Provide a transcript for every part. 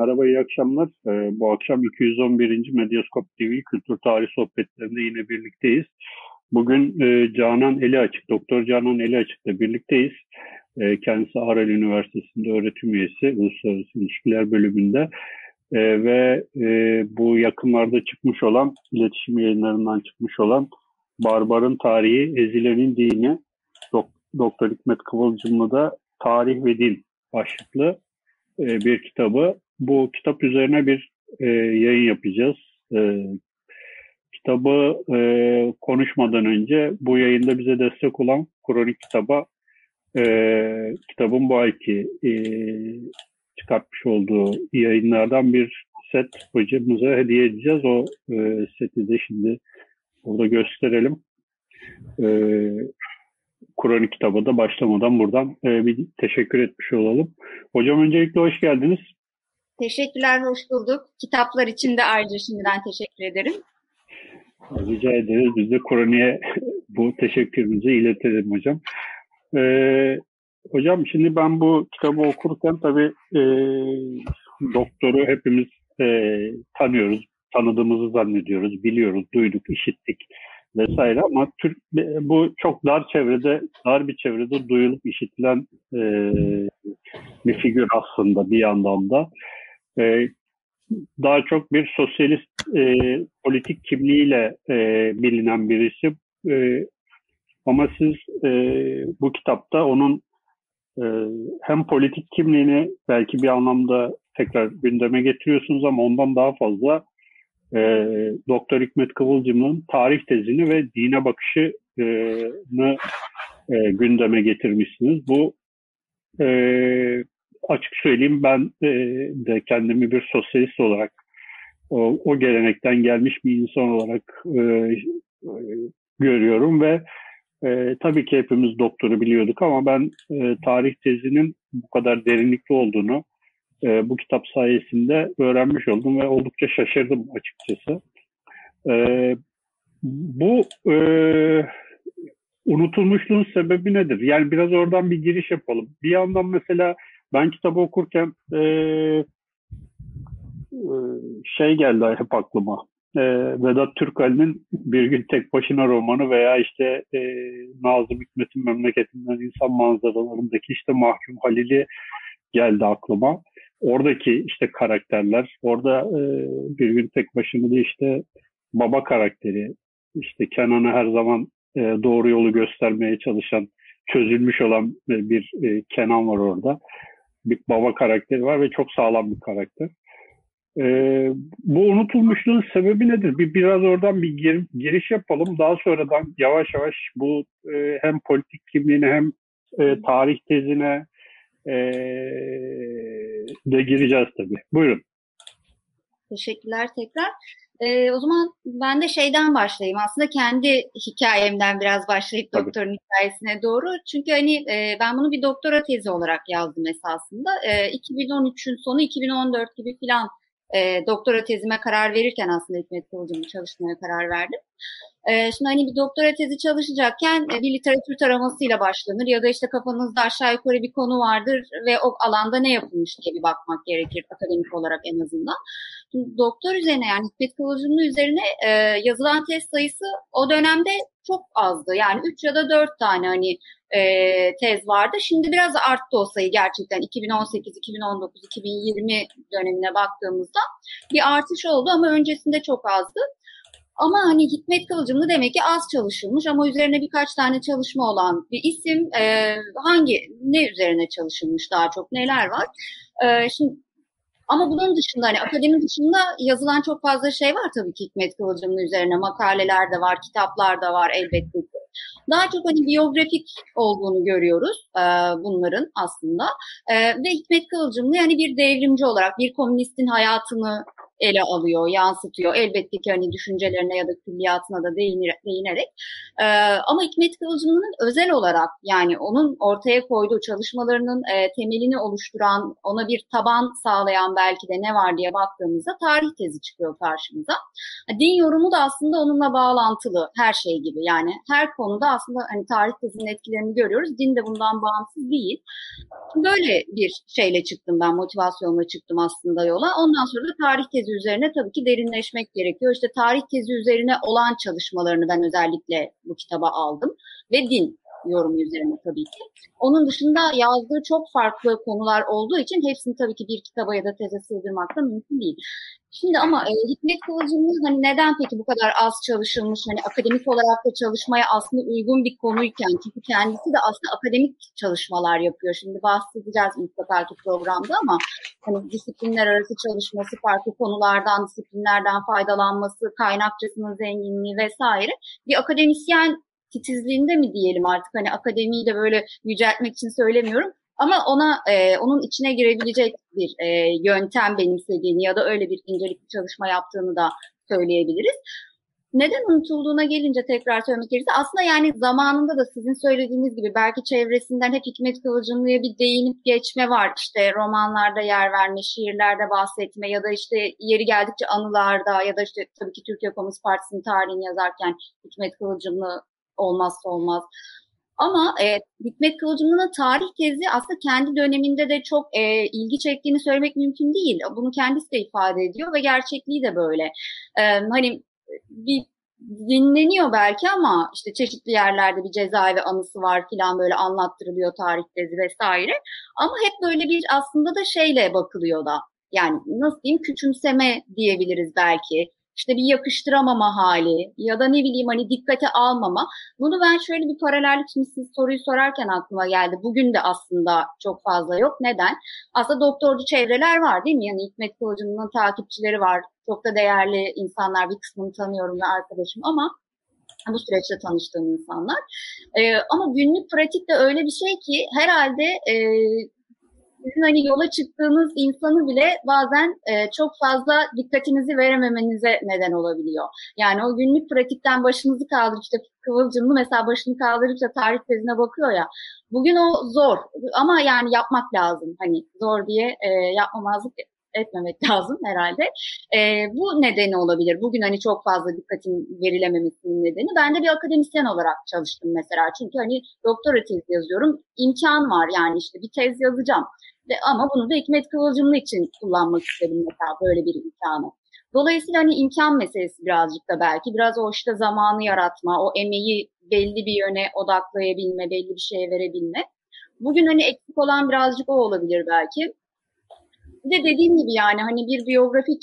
Merhaba, iyi akşamlar. Ee, bu akşam 211. Medyaskop TV Kültür Tarih Sohbetlerinde yine birlikteyiz. Bugün e, Canan Eli Açık, Doktor Canan Eli Açık'la birlikteyiz. E, kendisi Aral Üniversitesi'nde öğretim üyesi, Uluslararası İlişkiler Bölümünde. E, ve e, bu yakınlarda çıkmış olan, iletişim yayınlarından çıkmış olan Barbarın Tarihi, Ezilenin Dini, Dok Doktor Hikmet Kıvılcımlı da Tarih ve Din başlıklı e, bir kitabı. Bu kitap üzerine bir e, yayın yapacağız. E, kitabı e, konuşmadan önce bu yayında bize destek olan Kronik Kitaba e, kitabın bu ayki e, çıkartmış olduğu yayınlardan bir set hocamıza hediye edeceğiz. O e, seti de şimdi burada gösterelim. E, Kronik kitabı da başlamadan buradan e, bir teşekkür etmiş olalım. Hocam öncelikle hoş geldiniz. Teşekkürler, hoş bulduk. Kitaplar için de ayrıca şimdiden teşekkür ederim. Rica ederiz. Biz de Kronik'e bu teşekkürümüzü iletelim hocam. Ee, hocam şimdi ben bu kitabı okurken tabii e, doktoru hepimiz e, tanıyoruz, tanıdığımızı zannediyoruz, biliyoruz, duyduk, işittik vesaire ama Türk bu çok dar çevrede, dar bir çevrede duyulup işitilen e, bir figür aslında bir yandan da. E, daha çok bir sosyalist e, politik kimliğiyle e, bilinen birisi. E, ama siz e, bu kitapta onun e, hem politik kimliğini belki bir anlamda tekrar gündeme getiriyorsunuz ama ondan daha fazla e, Doktor Hikmet Kıvılcım'ın tarih tezini ve dine bakışını e, gündeme getirmişsiniz. Bu e, açık söyleyeyim ben e, de kendimi bir sosyalist olarak o, o gelenekten gelmiş bir insan olarak e, görüyorum ve e, tabii ki hepimiz doktoru biliyorduk ama ben e, tarih tezinin bu kadar derinlikli olduğunu e, bu kitap sayesinde öğrenmiş oldum ve oldukça şaşırdım açıkçası. E, bu e, unutulmuşluğun sebebi nedir? Yani biraz oradan bir giriş yapalım. Bir yandan mesela ben kitabı okurken e, şey geldi hep aklıma. E, Vedat Türkali'nin Bir Gün Tek Başına romanı veya işte e, Nazım Hikmet'in Memleketinden insan Manzaralarındaki işte Mahkum Halil'i geldi aklıma. Oradaki işte karakterler, orada e, Bir Gün Tek Başına da işte baba karakteri, işte Kenan'a her zaman e, doğru yolu göstermeye çalışan, çözülmüş olan bir e, Kenan var orada bir baba karakteri var ve çok sağlam bir karakter. Ee, bu unutulmuşluğun sebebi nedir? Bir biraz oradan bir gir, giriş yapalım. Daha sonradan yavaş yavaş bu e, hem politik kimliğine hem e, tarih tezine e, de gireceğiz tabii. Buyurun. Teşekkürler tekrar. E, o zaman ben de şeyden başlayayım. Aslında kendi hikayemden biraz başlayıp Tabii. doktorun hikayesine doğru. Çünkü hani e, ben bunu bir doktora tezi olarak yazdım esasında. E, 2013'ün sonu 2014 gibi filan e, doktora tezime karar verirken aslında Hikmet Kıvılcım'ı çalışmaya karar verdim. E, şimdi hani bir doktora tezi çalışacakken e, bir literatür taramasıyla başlanır ya da işte kafanızda aşağı yukarı bir konu vardır ve o alanda ne yapılmış diye bir bakmak gerekir akademik olarak en azından. Doktor üzerine yani Hikmet Kıvılcımlı üzerine e, yazılan tez sayısı o dönemde çok azdı. Yani 3 ya da 4 tane hani e, tez vardı. Şimdi biraz arttı o sayı gerçekten 2018, 2019, 2020 dönemine baktığımızda bir artış oldu ama öncesinde çok azdı. Ama hani Hikmet Kıvılcımlı demek ki az çalışılmış ama üzerine birkaç tane çalışma olan bir isim. E, hangi, ne üzerine çalışılmış daha çok, neler var? E, şimdi ama bunun dışında hani akademi dışında yazılan çok fazla şey var tabii ki Hikmet Kıvılcımlı üzerine. Makaleler de var, kitaplar da var elbette ki. Daha çok hani biyografik olduğunu görüyoruz e, bunların aslında. E, ve Hikmet Kıvılcımlı yani bir devrimci olarak bir komünistin hayatını ele alıyor, yansıtıyor. Elbette ki hani düşüncelerine ya da külliyatına da değinerek. E, ama Hikmet Kıvılcım'ın özel olarak yani onun ortaya koyduğu çalışmalarının e, temelini oluşturan, ona bir taban sağlayan belki de ne var diye baktığımızda tarih tezi çıkıyor karşımıza. Din yorumu da aslında onunla bağlantılı her şey gibi. Yani her konuda aslında hani tarih tezinin etkilerini görüyoruz. Din de bundan bağımsız değil. Böyle bir şeyle çıktım ben, motivasyonla çıktım aslında yola. Ondan sonra da tarih tezi üzerine tabii ki derinleşmek gerekiyor. İşte tarih tezi üzerine olan çalışmalarını ben özellikle bu kitaba aldım. Ve din yorumu üzerine tabii ki. Onun dışında yazdığı çok farklı konular olduğu için hepsini tabii ki bir kitaba ya da teze sığdırmak da mümkün değil. Şimdi ama e, Hikmet Kıvılcım'ın hani neden peki bu kadar az çalışılmış, hani akademik olarak da çalışmaya aslında uygun bir konuyken, çünkü kendisi de aslında akademik çalışmalar yapıyor. Şimdi bahsedeceğiz mutlaka ki programda ama hani disiplinler arası çalışması, farklı konulardan, disiplinlerden faydalanması, kaynakçasının zenginliği vesaire bir akademisyen titizliğinde mi diyelim artık hani akademiyi de böyle yüceltmek için söylemiyorum. Ama ona e, onun içine girebilecek bir e, yöntem benimsediğini ya da öyle bir incelikli çalışma yaptığını da söyleyebiliriz. Neden unutulduğuna gelince tekrar söylemek gerekirse aslında yani zamanında da sizin söylediğiniz gibi belki çevresinden hep Hikmet Kıvılcımlı'ya bir değinip geçme var. İşte romanlarda yer verme, şiirlerde bahsetme ya da işte yeri geldikçe anılarda ya da işte tabii ki Türkiye Komünist Partisi'nin tarihini yazarken Hikmet Kıvılcımlı olmazsa olmaz. Ama e, Hikmet Kıvılcımlı'nın tarih tezi aslında kendi döneminde de çok e, ilgi çektiğini söylemek mümkün değil. Bunu kendisi de ifade ediyor ve gerçekliği de böyle. E, hani bir dinleniyor belki ama işte çeşitli yerlerde bir cezaevi anısı var filan böyle anlattırılıyor tarih tezi vesaire. Ama hep böyle bir aslında da şeyle bakılıyor da. Yani nasıl diyeyim küçümseme diyebiliriz belki işte bir yakıştıramama hali ya da ne bileyim hani dikkate almama. Bunu ben şöyle bir paralellik şimdi siz soruyu sorarken aklıma geldi. Bugün de aslında çok fazla yok. Neden? Aslında doktorcu çevreler var değil mi? Yani Hikmet Kılıcı'nın takipçileri var. Çok da değerli insanlar bir kısmını tanıyorum ve arkadaşım ama bu süreçte tanıştığım insanlar. Ee, ama günlük pratik de öyle bir şey ki herhalde e, sizin hani yola çıktığınız insanı bile bazen e, çok fazla dikkatinizi verememenize neden olabiliyor. Yani o günlük pratikten başınızı kaldırıp işte Kıvılcımlı mesela başını kaldırıp işte tarih tezine bakıyor ya. Bugün o zor ama yani yapmak lazım. Hani zor diye e, yapmamazlık etmemek lazım herhalde. E, bu nedeni olabilir. Bugün hani çok fazla dikkatin verilememesinin nedeni. Ben de bir akademisyen olarak çalıştım mesela. Çünkü hani doktora tezi yazıyorum. İmkan var yani işte bir tez yazacağım. Ve, ama bunu da Hikmet Kıvılcımlı için kullanmak istedim mesela böyle bir imkanı. Dolayısıyla hani imkan meselesi birazcık da belki biraz o işte zamanı yaratma, o emeği belli bir yöne odaklayabilme, belli bir şeye verebilme. Bugün hani eksik olan birazcık o olabilir belki. Bir de dediğim gibi yani hani bir biyografik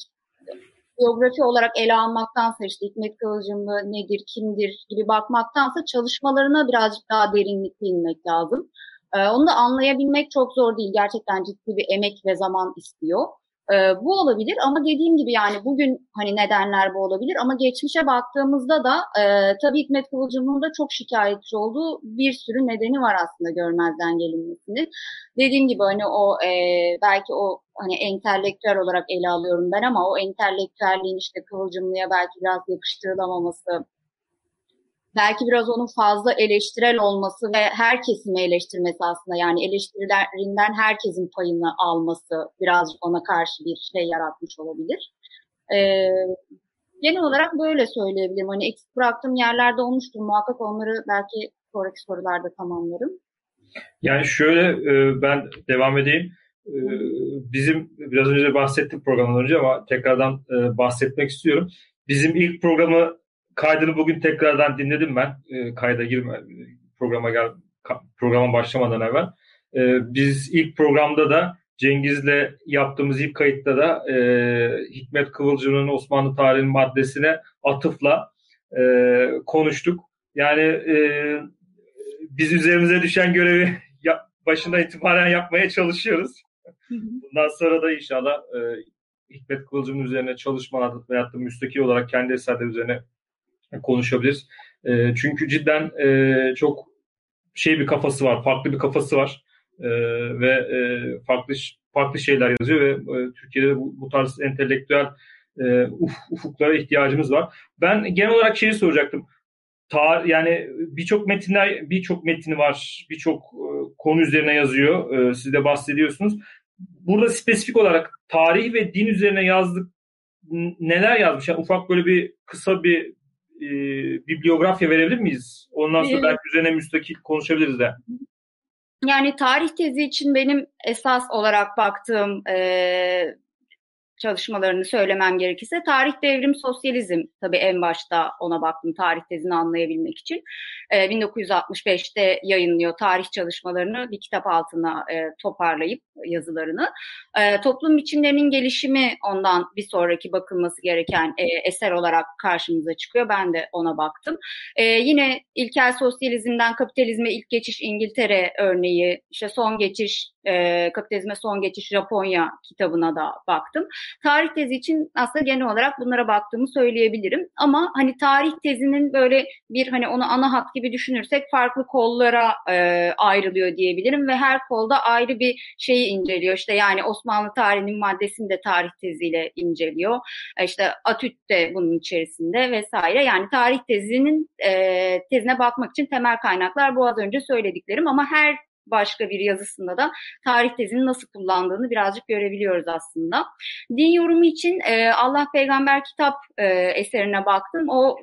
biyografi olarak ele almaktansa işte Hikmet Kıvılcımlı nedir, kimdir gibi bakmaktansa çalışmalarına birazcık daha derinlikli inmek lazım. Ee, onu da anlayabilmek çok zor değil. Gerçekten ciddi bir emek ve zaman istiyor. Ee, bu olabilir ama dediğim gibi yani bugün hani nedenler bu olabilir ama geçmişe baktığımızda da e, tabii Hikmet Kıvılcım'ın da çok şikayetçi olduğu bir sürü nedeni var aslında görmezden gelinmesinin. Dediğim gibi hani o e, belki o hani entelektüel olarak ele alıyorum ben ama o entelektüelliğin işte Kıvılcımlı'ya belki biraz yakıştırılamaması belki biraz onun fazla eleştirel olması ve her kesimi eleştirmesi aslında yani eleştirilerinden herkesin payını alması birazcık ona karşı bir şey yaratmış olabilir. Ee, genel olarak böyle söyleyebilirim. Hani eksik bıraktığım yerlerde olmuştur. Muhakkak onları belki sonraki sorularda tamamlarım. Yani şöyle e, ben devam edeyim. E, bizim biraz önce bahsettim programdan önce ama tekrardan e, bahsetmek istiyorum. Bizim ilk programı kaydını bugün tekrardan dinledim ben. E, kayda girme programa gel programa başlamadan evvel. E, biz ilk programda da Cengiz'le yaptığımız ilk kayıtta da e, Hikmet Kıvılcım'ın Osmanlı tarihinin maddesine atıfla e, konuştuk. Yani e, biz üzerimize düşen görevi yap, başından itibaren yapmaya çalışıyoruz. Bundan sonra da inşallah e, Hikmet Kıvılcım'ın üzerine çalışmalar veyahut da müstakil olarak kendi eserleri üzerine konuşabiliriz. E, çünkü cidden e, çok şey bir kafası var, farklı bir kafası var e, ve e, farklı farklı şeyler yazıyor ve e, Türkiye'de bu, bu tarz entelektüel e, uf, ufuklara ihtiyacımız var. Ben genel olarak şeyi soracaktım. Tar yani birçok metinler birçok metni var. Birçok e, konu üzerine yazıyor. E, siz de bahsediyorsunuz. Burada spesifik olarak tarih ve din üzerine yazdık neler yazmış? Yani ufak böyle bir kısa bir e, bibliografya verebilir miyiz? Ondan sonra belki üzerine müstakil konuşabiliriz de. Yani tarih tezi için benim esas olarak baktığım e, çalışmalarını söylemem gerekirse tarih devrim sosyalizm tabii en başta ona baktım tarih tezini anlayabilmek için. E, 1965'te yayınlıyor tarih çalışmalarını bir kitap altına e, toparlayıp yazılarını. E, toplum biçimlerinin gelişimi ondan bir sonraki bakılması gereken e, eser olarak karşımıza çıkıyor. Ben de ona baktım. E, yine ilkel sosyalizmden kapitalizme ilk geçiş İngiltere örneği, işte son geçiş e, kapitalizme son geçiş Japonya kitabına da baktım. Tarih tezi için aslında genel olarak bunlara baktığımı söyleyebilirim. Ama hani tarih tezinin böyle bir hani onu ana hat gibi düşünürsek farklı kollara e, ayrılıyor diyebilirim ve her kolda ayrı bir şeyi inceliyor. İşte yani Osmanlı tarihinin maddesini de tarih teziyle inceliyor. E, işte Atüt de bunun içerisinde vesaire. Yani tarih tezinin e, tezine bakmak için temel kaynaklar bu az önce söylediklerim ama her başka bir yazısında da tarih tezini nasıl kullandığını birazcık görebiliyoruz aslında. Din yorumu için e, Allah Peygamber kitap e, eserine baktım. O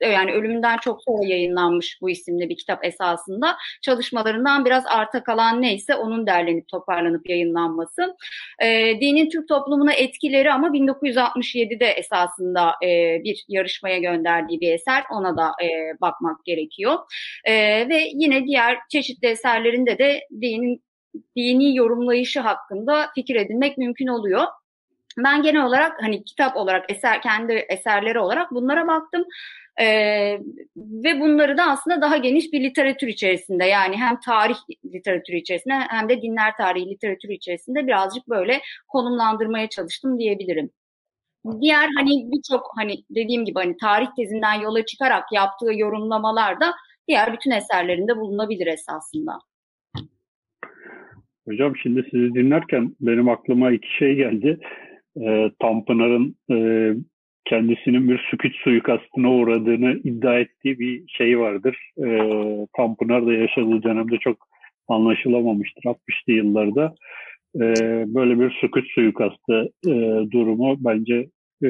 yani ölümünden çok sonra yayınlanmış bu isimli bir kitap esasında. Çalışmalarından biraz arta kalan neyse onun derlenip toparlanıp yayınlanması. E, dinin Türk toplumuna etkileri ama 1967'de esasında e, bir yarışmaya gönderdiği bir eser. Ona da e, bakmak gerekiyor. E, ve yine diğer çeşitli eserlerinde de dinin dini yorumlayışı hakkında fikir edinmek mümkün oluyor. Ben genel olarak hani kitap olarak eser kendi eserleri olarak bunlara baktım. Ee, ve bunları da aslında daha geniş bir literatür içerisinde yani hem tarih literatürü içerisinde hem de dinler tarihi literatürü içerisinde birazcık böyle konumlandırmaya çalıştım diyebilirim. Diğer hani birçok hani dediğim gibi hani tarih tezinden yola çıkarak yaptığı yorumlamalar da diğer bütün eserlerinde bulunabilir esasında. Hocam şimdi sizi dinlerken benim aklıma iki şey geldi. E, Tanpınar'ın e, kendisinin bir süküt suikastına uğradığını iddia ettiği bir şey vardır. E, Tanpınar da yaşadığı dönemde çok anlaşılamamıştır 60'lı yıllarda. E, böyle bir süküt suikastı e, durumu bence e,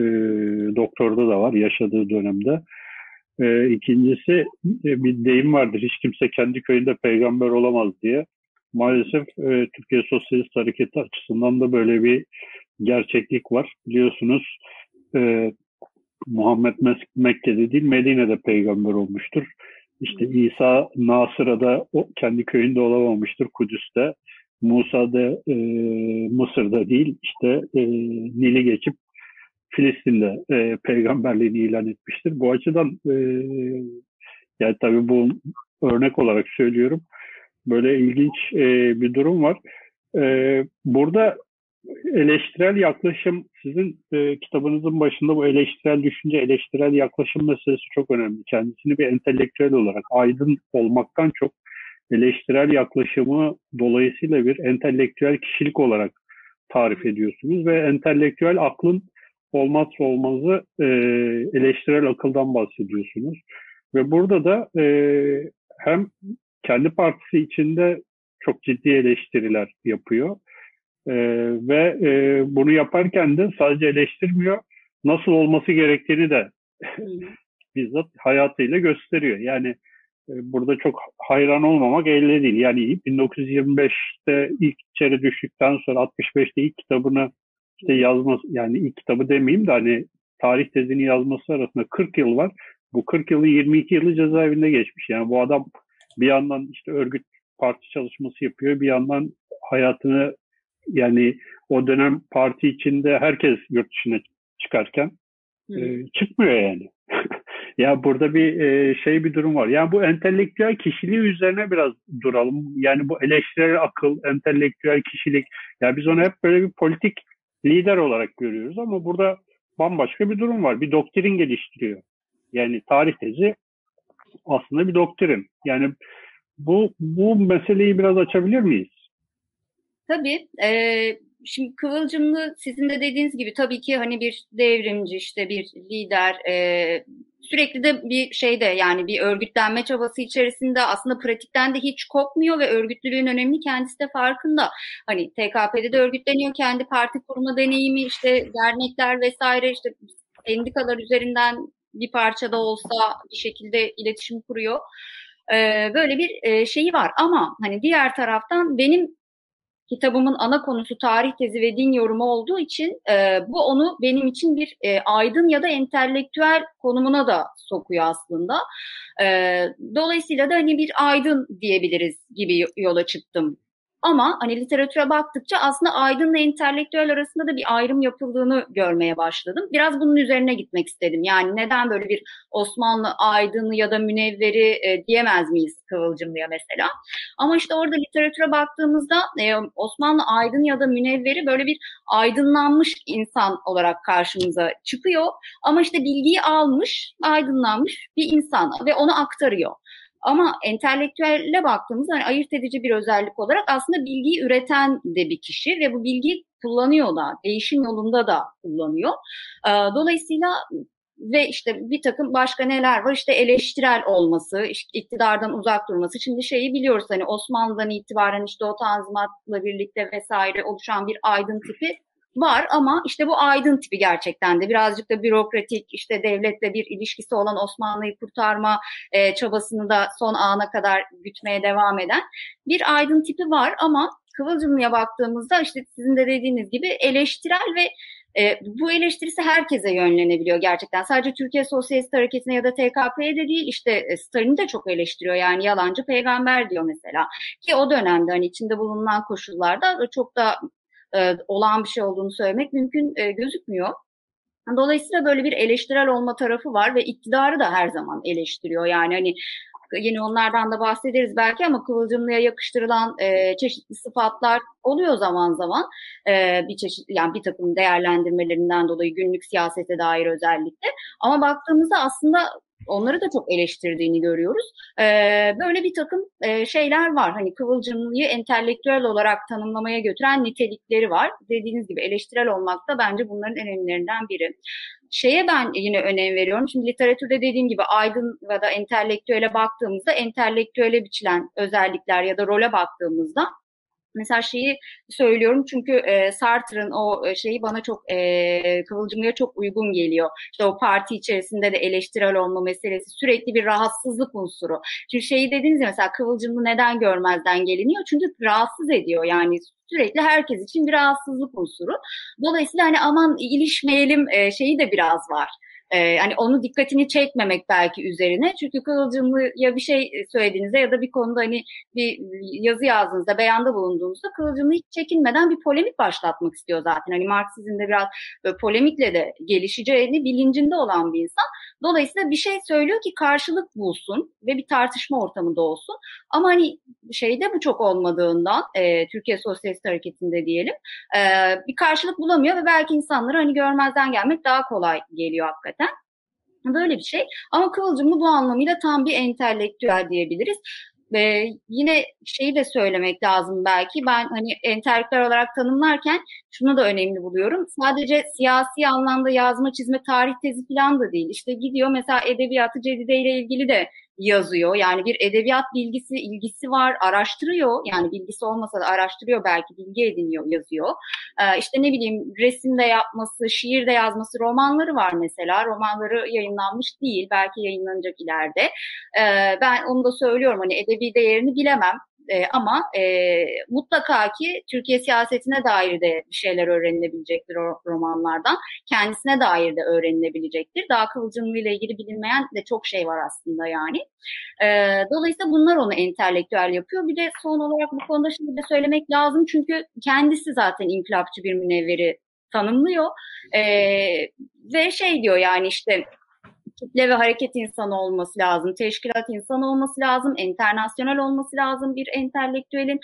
doktorda da var yaşadığı dönemde. E, ikincisi e, bir deyim vardır. Hiç kimse kendi köyünde peygamber olamaz diye. Maalesef e, Türkiye Sosyalist Hareketi açısından da böyle bir gerçeklik var. Biliyorsunuz e, Muhammed Mekke'de değil Medine'de peygamber olmuştur. İşte İsa Nasıra'da o, kendi köyünde olamamıştır Kudüs'te. Musa da e, Mısır'da değil işte e, Nil'i geçip Filistin'de e, peygamberliğini ilan etmiştir. Bu açıdan e, yani tabii bu örnek olarak söylüyorum. Böyle ilginç e, bir durum var. E, burada eleştirel yaklaşım sizin e, kitabınızın başında bu eleştirel düşünce, eleştirel yaklaşım meselesi çok önemli. Kendisini bir entelektüel olarak aydın olmaktan çok eleştirel yaklaşımı dolayısıyla bir entelektüel kişilik olarak tarif ediyorsunuz ve entelektüel aklın olmazsa olmazı e, eleştirel akıldan bahsediyorsunuz. Ve burada da e, hem kendi partisi içinde çok ciddi eleştiriler yapıyor e, ve e, bunu yaparken de sadece eleştirmiyor, nasıl olması gerektiğini de bizzat hayatıyla gösteriyor. Yani e, burada çok hayran olmamak elde değil. Yani 1925'te ilk içeri düştükten sonra 65'te ilk kitabını işte yazması yani ilk kitabı demeyeyim de hani tarih tezini yazması arasında 40 yıl var. Bu 40 yılı 22 yılı cezaevinde geçmiş. Yani bu adam bir yandan işte örgüt parti çalışması yapıyor, bir yandan hayatını yani o dönem parti içinde herkes yurt dışına çıkarken e, çıkmıyor yani. ya burada bir e, şey bir durum var. Yani bu entelektüel kişiliği üzerine biraz duralım. Yani bu eleştirel akıl, entelektüel kişilik. Ya yani biz onu hep böyle bir politik lider olarak görüyoruz ama burada bambaşka bir durum var. Bir doktrin geliştiriyor. Yani tarih tezi aslında bir doktrin. Yani bu bu meseleyi biraz açabilir miyiz? Tabii. E, şimdi Kıvılcımlı sizin de dediğiniz gibi tabii ki hani bir devrimci işte bir lider e, sürekli de bir şeyde yani bir örgütlenme çabası içerisinde aslında pratikten de hiç kopmuyor ve örgütlülüğün önemli kendisi de farkında. Hani TKP'de de örgütleniyor kendi parti kurma deneyimi işte dernekler vesaire işte sendikalar üzerinden bir parça da olsa bir şekilde iletişim kuruyor. Ee, böyle bir e, şeyi var ama hani diğer taraftan benim kitabımın ana konusu tarih tezi ve din yorumu olduğu için e, bu onu benim için bir e, aydın ya da entelektüel konumuna da sokuyor aslında. E, dolayısıyla da hani bir aydın diyebiliriz gibi yola çıktım ama hani literatüre baktıkça aslında aydınla entelektüel arasında da bir ayrım yapıldığını görmeye başladım. Biraz bunun üzerine gitmek istedim. Yani neden böyle bir Osmanlı aydını ya da münevveri e, diyemez miyiz Kıvılcımlı'ya mesela? Ama işte orada literatüre baktığımızda e, Osmanlı aydın ya da münevveri böyle bir aydınlanmış insan olarak karşımıza çıkıyor. Ama işte bilgiyi almış, aydınlanmış bir insan ve onu aktarıyor. Ama entelektüelle baktığımızda hani ayırt edici bir özellik olarak aslında bilgiyi üreten de bir kişi ve bu bilgiyi kullanıyor da, değişim yolunda da kullanıyor. Dolayısıyla ve işte bir takım başka neler var işte eleştirel olması, işte iktidardan uzak durması. Şimdi şeyi biliyoruz hani Osmanlı'dan itibaren işte o tanzimatla birlikte vesaire oluşan bir aydın tipi var ama işte bu aydın tipi gerçekten de birazcık da bürokratik işte devletle bir ilişkisi olan Osmanlı'yı kurtarma e, çabasını da son ana kadar gütmeye devam eden bir aydın tipi var ama Kıvılcımlı'ya baktığımızda işte sizin de dediğiniz gibi eleştirel ve e, bu eleştirisi herkese yönlenebiliyor gerçekten. Sadece Türkiye Sosyalist Hareketi'ne ya da TKP'ye de değil işte e, Stalin'i de çok eleştiriyor. Yani yalancı peygamber diyor mesela. Ki o dönemde hani içinde bulunan koşullarda çok da e, olağan bir şey olduğunu söylemek mümkün e, gözükmüyor. Dolayısıyla böyle bir eleştirel olma tarafı var ve iktidarı da her zaman eleştiriyor. Yani hani yine onlardan da bahsederiz belki ama Kıvılcımlı'ya yakıştırılan e, çeşitli sıfatlar oluyor zaman zaman e, bir çeşit yani bir takım değerlendirmelerinden dolayı günlük siyasete dair özellikle ama baktığımızda aslında onları da çok eleştirdiğini görüyoruz. Ee, böyle bir takım e, şeyler var. Hani Kıvılcımlı'yı entelektüel olarak tanımlamaya götüren nitelikleri var. Dediğiniz gibi eleştirel olmak da bence bunların en önemlilerinden biri. Şeye ben yine önem veriyorum. Şimdi literatürde dediğim gibi aydın ya da entelektüele baktığımızda entelektüele biçilen özellikler ya da role baktığımızda Mesela şeyi söylüyorum çünkü e, Sartre'ın o e, şeyi bana çok e, kıvılcımlığa çok uygun geliyor. İşte o parti içerisinde de eleştirel olma meselesi sürekli bir rahatsızlık unsuru. Çünkü şeyi dediniz ya mesela kıvılcımlı neden görmezden geliniyor? Çünkü rahatsız ediyor yani sürekli herkes için bir rahatsızlık unsuru. Dolayısıyla hani aman ilişmeyelim e, şeyi de biraz var. Ee, hani onu dikkatini çekmemek belki üzerine. Çünkü Kıvılcımlı'ya bir şey söylediğinizde ya da bir konuda hani bir yazı yazdığınızda, beyanda bulunduğunuzda Kıvılcımlı hiç çekinmeden bir polemik başlatmak istiyor zaten. Hani Marksizm'de biraz böyle polemikle de gelişeceğini bilincinde olan bir insan. Dolayısıyla bir şey söylüyor ki karşılık bulsun ve bir tartışma ortamında olsun. Ama hani şeyde bu çok olmadığından e, Türkiye Sosyalist Hareketi'nde diyelim e, bir karşılık bulamıyor ve belki insanları hani görmezden gelmek daha kolay geliyor hakikaten. Böyle bir şey. Ama Kıvılcımlı bu anlamıyla tam bir entelektüel diyebiliriz. Ve yine şeyi de söylemek lazım belki. Ben hani entelektüel olarak tanımlarken şunu da önemli buluyorum. Sadece siyasi anlamda yazma, çizme, tarih tezi falan da değil. İşte gidiyor mesela edebiyatı cedide ile ilgili de yazıyor. Yani bir edebiyat bilgisi, ilgisi var, araştırıyor. Yani bilgisi olmasa da araştırıyor belki, bilgi ediniyor, yazıyor. Ee, işte ne bileyim resim de yapması, şiir de yazması, romanları var mesela. Romanları yayınlanmış değil, belki yayınlanacak ileride. Ee, ben onu da söylüyorum hani edebi değerini bilemem. E, ama e, mutlaka ki Türkiye siyasetine dair de bir şeyler öğrenilebilecektir o romanlardan. Kendisine dair de öğrenilebilecektir. Daha Kıvılcımlı ile ilgili bilinmeyen de çok şey var aslında yani. E, dolayısıyla bunlar onu entelektüel yapıyor. Bir de son olarak bu konuda şimdi de söylemek lazım. Çünkü kendisi zaten inkılapçı bir münevveri tanımlıyor. E, ve şey diyor yani işte kitle ve hareket insanı olması lazım, teşkilat insanı olması lazım, internasyonel olması lazım bir entelektüelin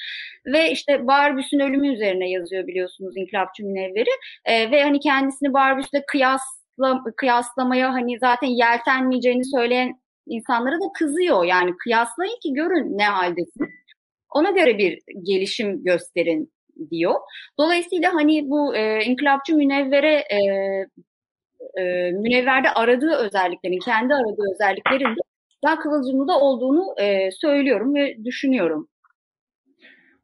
ve işte Barbüs'ün ölümü üzerine yazıyor biliyorsunuz İnkılapçı Münevveri e, ve hani kendisini Barbüs'le kıyasla, kıyaslamaya hani zaten yeltenmeyeceğini söyleyen insanlara da kızıyor. Yani kıyaslayın ki görün ne haldesin. Ona göre bir gelişim gösterin diyor. Dolayısıyla hani bu e, inkılapçı münevvere e, e, münevverde aradığı özelliklerin, kendi aradığı özelliklerin de daha kıvılcımlı da olduğunu e, söylüyorum ve düşünüyorum.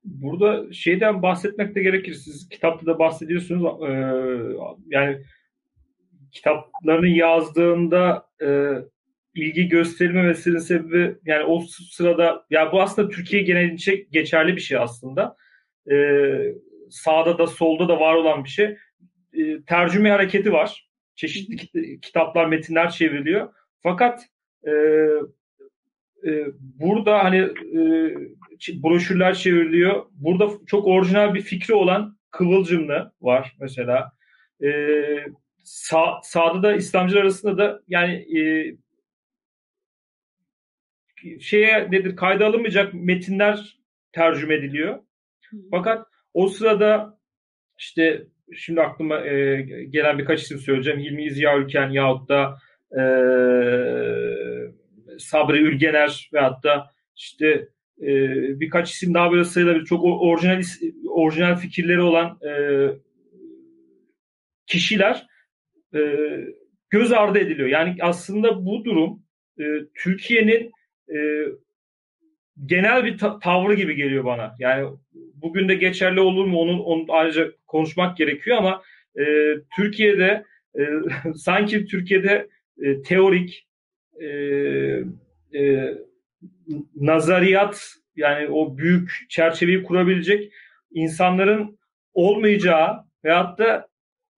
Burada şeyden bahsetmek de gerekir. Siz kitapta da bahsediyorsunuz. E, yani kitaplarını yazdığında e, ilgi gösterilmemesinin sebebi yani o sırada ya bu aslında Türkiye genelince geçerli bir şey aslında. E, sağda da solda da var olan bir şey. E, tercüme hareketi var. Çeşitli kitaplar, metinler çevriliyor. Fakat e, e, burada hani e, broşürler çevriliyor. Burada çok orijinal bir fikri olan Kıvılcımlı var mesela. E, sağ, sağda da İslamcılar arasında da yani e, şeye nedir kayda alınmayacak metinler tercüme ediliyor. Fakat o sırada işte şimdi aklıma e, gelen birkaç isim söyleyeceğim. Hilmi Ziya Ülken yahut da e, Sabri Ülgener ve hatta işte e, birkaç isim daha böyle sayılabilir. Çok orijinal orijinal fikirleri olan e, kişiler e, göz ardı ediliyor. Yani aslında bu durum e, Türkiye'nin e, genel bir ta- tavrı gibi geliyor bana. Yani bugün de geçerli olur mu onun, onun ayrıca konuşmak gerekiyor ama e, Türkiye'de e, sanki Türkiye'de e, teorik e, e, nazariyat yani o büyük çerçeveyi kurabilecek insanların olmayacağı veyahut da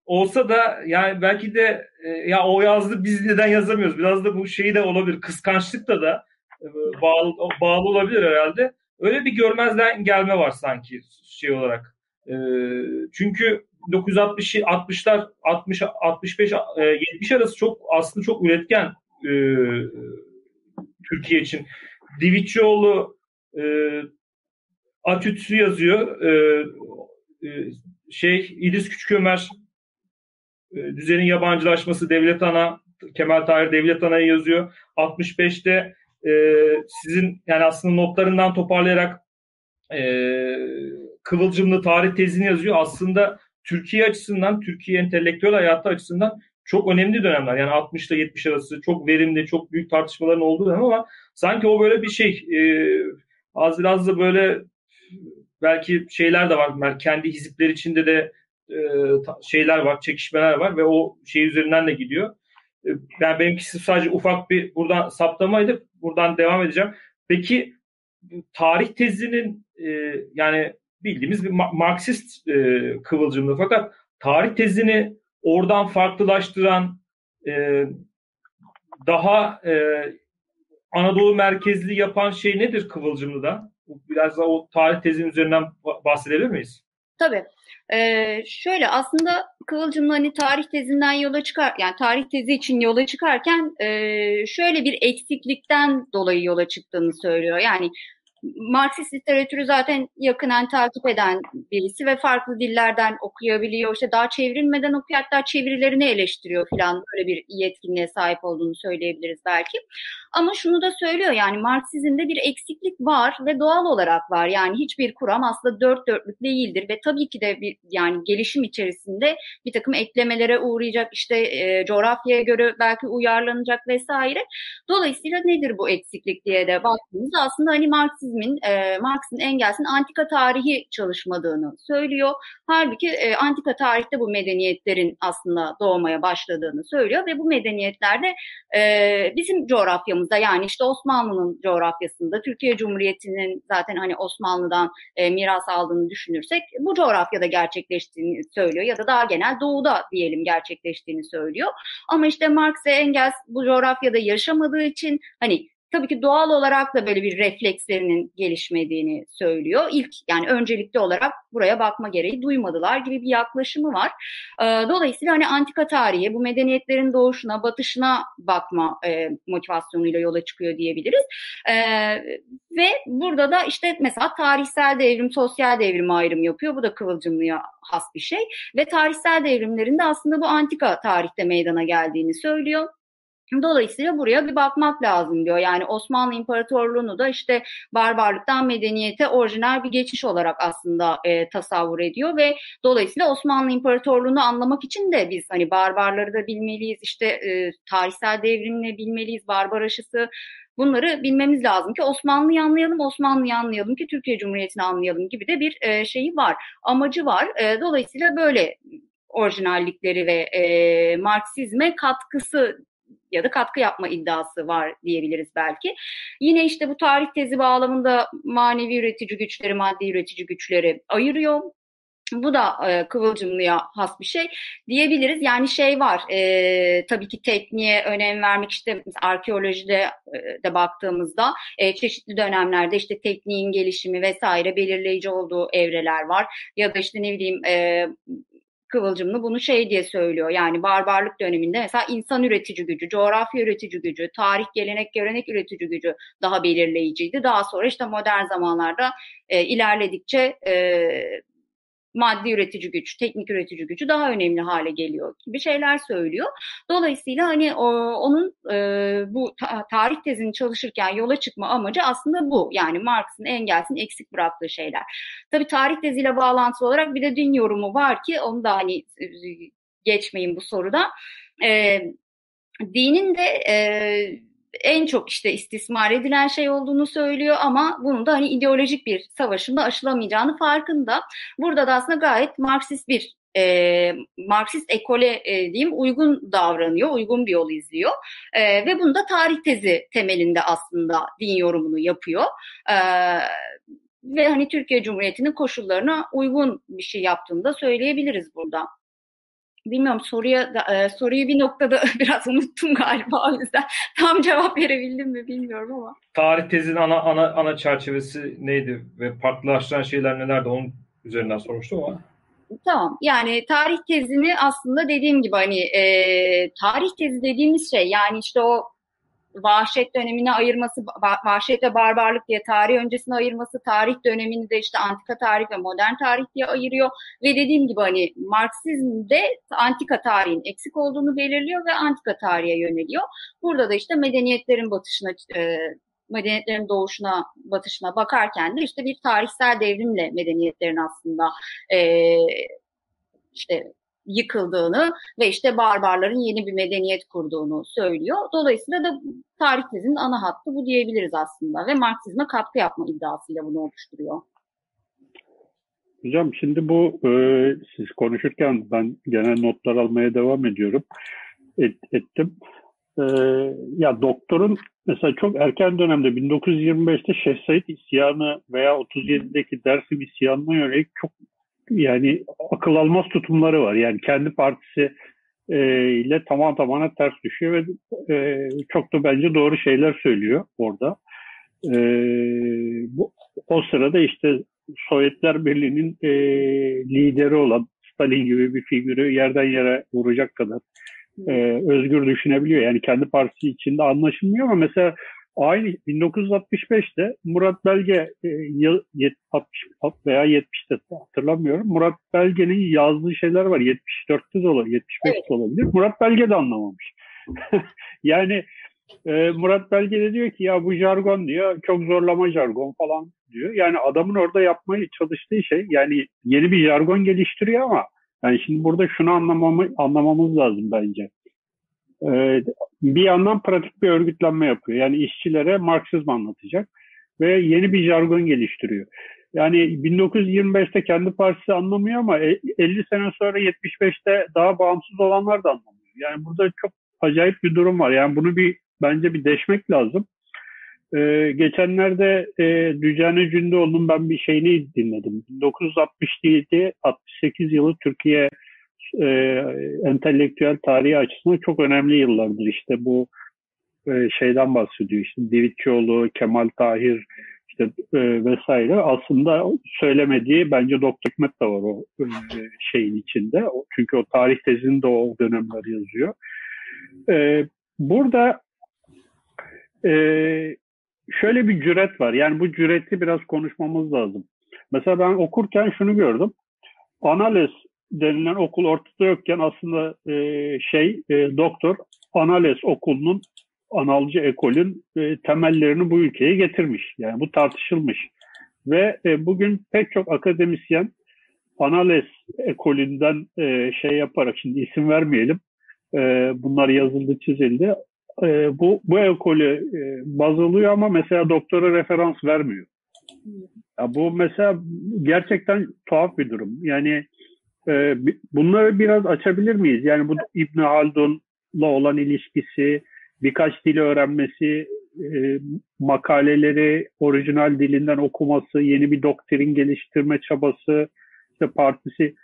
olsa da yani belki de e, ya o yazdı biz neden yazamıyoruz? Biraz da bu şeyi de olabilir. Kıskançlık da da e, bağlı, bağlı olabilir herhalde. Öyle bir görmezden gelme var sanki şey olarak. E, çünkü 1960 60'lar 60 65 70 arası çok aslında çok üretken e, Türkiye için. Divicioğlu e, Atütsü yazıyor. E, e, şey İdris Küçükömer e, düzenin yabancılaşması Devlet Ana Kemal Tahir Devlet Ana'yı yazıyor. 65'te e, sizin yani aslında notlarından toparlayarak e, kıvılcımlı tarih tezini yazıyor. Aslında Türkiye açısından, Türkiye entelektüel hayatı açısından çok önemli dönemler. Yani 60 ile 70 arası çok verimli, çok büyük tartışmaların olduğu dönem ama sanki o böyle bir şey e, az biraz da böyle belki şeyler de var. Kendi hizipler içinde de e, şeyler var, çekişmeler var ve o şey üzerinden de gidiyor. E, yani benimkisi sadece ufak bir buradan saptamaydı. Buradan devam edeceğim. Peki tarih tezinin e, yani bildiğimiz bir Marksist e, kıvılcımlı fakat tarih tezini oradan farklılaştıran e, daha e, Anadolu merkezli yapan şey nedir Kıvılcımlı'da? Biraz da o tarih tezinin üzerinden bahsedebilir miyiz? Tabii. Ee, şöyle aslında Kıvılcımlı hani tarih tezinden yola çıkar, yani tarih tezi için yola çıkarken e, şöyle bir eksiklikten dolayı yola çıktığını söylüyor. Yani Marksist literatürü zaten yakından takip eden birisi ve farklı dillerden okuyabiliyor. İşte daha çevrilmeden okuyor hatta çevirilerini eleştiriyor falan böyle bir yetkinliğe sahip olduğunu söyleyebiliriz belki. Ama şunu da söylüyor yani Marksizmde bir eksiklik var ve doğal olarak var. Yani hiçbir kuram aslında dört dörtlük değildir ve tabii ki de bir yani gelişim içerisinde bir takım eklemelere uğrayacak işte e, coğrafyaya göre belki uyarlanacak vesaire. Dolayısıyla nedir bu eksiklik diye de baktığımızda aslında hani Marksizmin, e, Marx'ın Engels'in antika tarihi çalışmadığını söylüyor. Halbuki e, antika tarihte bu medeniyetlerin aslında doğmaya başladığını söylüyor ve bu medeniyetlerde e, bizim coğrafyamız baktığımızda yani işte Osmanlı'nın coğrafyasında Türkiye Cumhuriyeti'nin zaten hani Osmanlı'dan e, miras aldığını düşünürsek bu coğrafyada gerçekleştiğini söylüyor ya da daha genel doğuda diyelim gerçekleştiğini söylüyor. Ama işte Marx ve Engels bu coğrafyada yaşamadığı için hani tabii ki doğal olarak da böyle bir reflekslerinin gelişmediğini söylüyor. İlk yani öncelikli olarak buraya bakma gereği duymadılar gibi bir yaklaşımı var. Ee, dolayısıyla hani antika tarihi bu medeniyetlerin doğuşuna, batışına bakma e, motivasyonuyla yola çıkıyor diyebiliriz. Ee, ve burada da işte mesela tarihsel devrim, sosyal devrim ayrım yapıyor. Bu da Kıvılcımlı'ya has bir şey. Ve tarihsel devrimlerinde aslında bu antika tarihte meydana geldiğini söylüyor. Dolayısıyla buraya bir bakmak lazım diyor. Yani Osmanlı İmparatorluğu'nu da işte barbarlıktan medeniyete orijinal bir geçiş olarak aslında e, tasavvur ediyor ve dolayısıyla Osmanlı İmparatorluğu'nu anlamak için de biz hani barbarları da bilmeliyiz, işte e, tarihsel devrimini bilmeliyiz, barbar aşısı Bunları bilmemiz lazım ki Osmanlı'yı anlayalım, Osmanlı'yı anlayalım ki Türkiye Cumhuriyeti'ni anlayalım gibi de bir e, şeyi var, amacı var. E, dolayısıyla böyle orijinallikleri ve e, Marksizme katkısı ya da katkı yapma iddiası var diyebiliriz belki. Yine işte bu tarih tezi bağlamında manevi üretici güçleri, maddi üretici güçleri ayırıyor. Bu da e, Kıvılcımlı'ya has bir şey diyebiliriz. Yani şey var e, tabii ki tekniğe önem vermek işte arkeolojide e, de baktığımızda e, çeşitli dönemlerde işte tekniğin gelişimi vesaire belirleyici olduğu evreler var. Ya da işte ne bileyim e, Kıvılcımlı bunu şey diye söylüyor. Yani barbarlık döneminde mesela insan üretici gücü, coğrafya üretici gücü, tarih, gelenek, görenek üretici gücü daha belirleyiciydi. Daha sonra işte modern zamanlarda e, ilerledikçe e, maddi üretici güç, teknik üretici gücü daha önemli hale geliyor gibi şeyler söylüyor. Dolayısıyla hani o, onun e, bu ta, tarih tezini çalışırken yola çıkma amacı aslında bu. Yani Marx'ın, Engels'in eksik bıraktığı şeyler. Tabii tarih teziyle bağlantılı olarak bir de din yorumu var ki onu da hani e, geçmeyin bu soruda. E, dinin de e, en çok işte istismar edilen şey olduğunu söylüyor ama bunun da hani ideolojik bir savaşında aşılamayacağını farkında. Burada da aslında gayet Marksist bir e, Marksist ekole e, diyeyim uygun davranıyor, uygun bir yol izliyor e, ve bunu da tarih tezi temelinde aslında din yorumunu yapıyor. E, ve hani Türkiye Cumhuriyeti'nin koşullarına uygun bir şey yaptığını da söyleyebiliriz burada. Bilmiyorum soruya e, soruyu bir noktada biraz unuttum galiba o yüzden tam cevap verebildim mi bilmiyorum ama. Tarih tezinin ana ana ana çerçevesi neydi ve farklılaştıran şeyler nelerdi onun üzerinden sormuştum ama. Tamam yani tarih tezini aslında dediğim gibi hani e, tarih tezi dediğimiz şey yani işte o vahşet dönemine ayırması, vahşet ve barbarlık diye tarih öncesine ayırması, tarih dönemini de işte antika tarih ve modern tarih diye ayırıyor. Ve dediğim gibi hani Marksizmde antika tarihin eksik olduğunu belirliyor ve antika tarihe yöneliyor. Burada da işte medeniyetlerin batışına e, medeniyetlerin doğuşuna, batışına bakarken de işte bir tarihsel devrimle medeniyetlerin aslında e, işte yıkıldığını ve işte barbarların yeni bir medeniyet kurduğunu söylüyor. Dolayısıyla da tarih tezinin ana hattı bu diyebiliriz aslında ve Marksizme katkı yapma iddiasıyla bunu oluşturuyor. Hocam şimdi bu e, siz konuşurken ben genel notlar almaya devam ediyorum. Et, ettim. E, ya doktorun mesela çok erken dönemde 1925'te Şeyh Said isyanı veya 37'deki Dersim isyanına yönelik çok yani akıl almaz tutumları var. Yani kendi partisi e, ile tamam tamamına ters düşüyor ve e, çok da bence doğru şeyler söylüyor orada. E, bu, o sırada işte Sovyetler Birliği'nin e, lideri olan Stalin gibi bir figürü yerden yere vuracak kadar e, özgür düşünebiliyor. Yani kendi partisi içinde anlaşılmıyor ama mesela Aynı 1965'te Murat Belge e, yıl 60 veya 70'te hatırlamıyorum. Murat Belge'nin yazdığı şeyler var. 74'te de olabilir, 75'te evet. olabilir. Murat Belge de anlamamış. yani e, Murat Belge de diyor ki ya bu jargon diyor çok zorlama jargon falan diyor. Yani adamın orada yapmaya çalıştığı şey yani yeni bir jargon geliştiriyor ama yani şimdi burada şunu anlamamı, anlamamız lazım bence. Ee, bir yandan pratik bir örgütlenme yapıyor. Yani işçilere Marksizm anlatacak ve yeni bir jargon geliştiriyor. Yani 1925'te kendi partisi anlamıyor ama 50 e, sene sonra 75'te daha bağımsız olanlar da anlamıyor. Yani burada çok acayip bir durum var. Yani bunu bir bence bir deşmek lazım. Ee, geçenlerde e, Dücane Cündoğlu'nun ben bir şeyini dinledim. 1967-68 yılı Türkiye e, entelektüel tarihi açısından çok önemli yıllardır. İşte bu e, şeyden bahsediyor. İşte Divitçioğlu, Kemal Tahir işte e, vesaire. Aslında söylemediği bence Doktor Hikmet de var o e, şeyin içinde. Çünkü o tarih tezini de o dönemler yazıyor. E, burada e, şöyle bir cüret var. Yani bu cüreti biraz konuşmamız lazım. Mesela ben okurken şunu gördüm. Analiz denilen okul ortada yokken aslında e, şey e, doktor Anales okulunun, analcı ekolün e, temellerini bu ülkeye getirmiş. Yani bu tartışılmış. Ve e, bugün pek çok akademisyen Anales ekolünden e, şey yaparak, şimdi isim vermeyelim, e, bunlar yazıldı, çizildi. E, bu, bu ekolü e, baz alıyor ama mesela doktora referans vermiyor. Ya bu mesela gerçekten tuhaf bir durum. Yani e, bunları biraz açabilir miyiz? Yani bu İbn Haldun'la olan ilişkisi, birkaç dili öğrenmesi, e, makaleleri orijinal dilinden okuması, yeni bir doktrin geliştirme çabası, işte partisi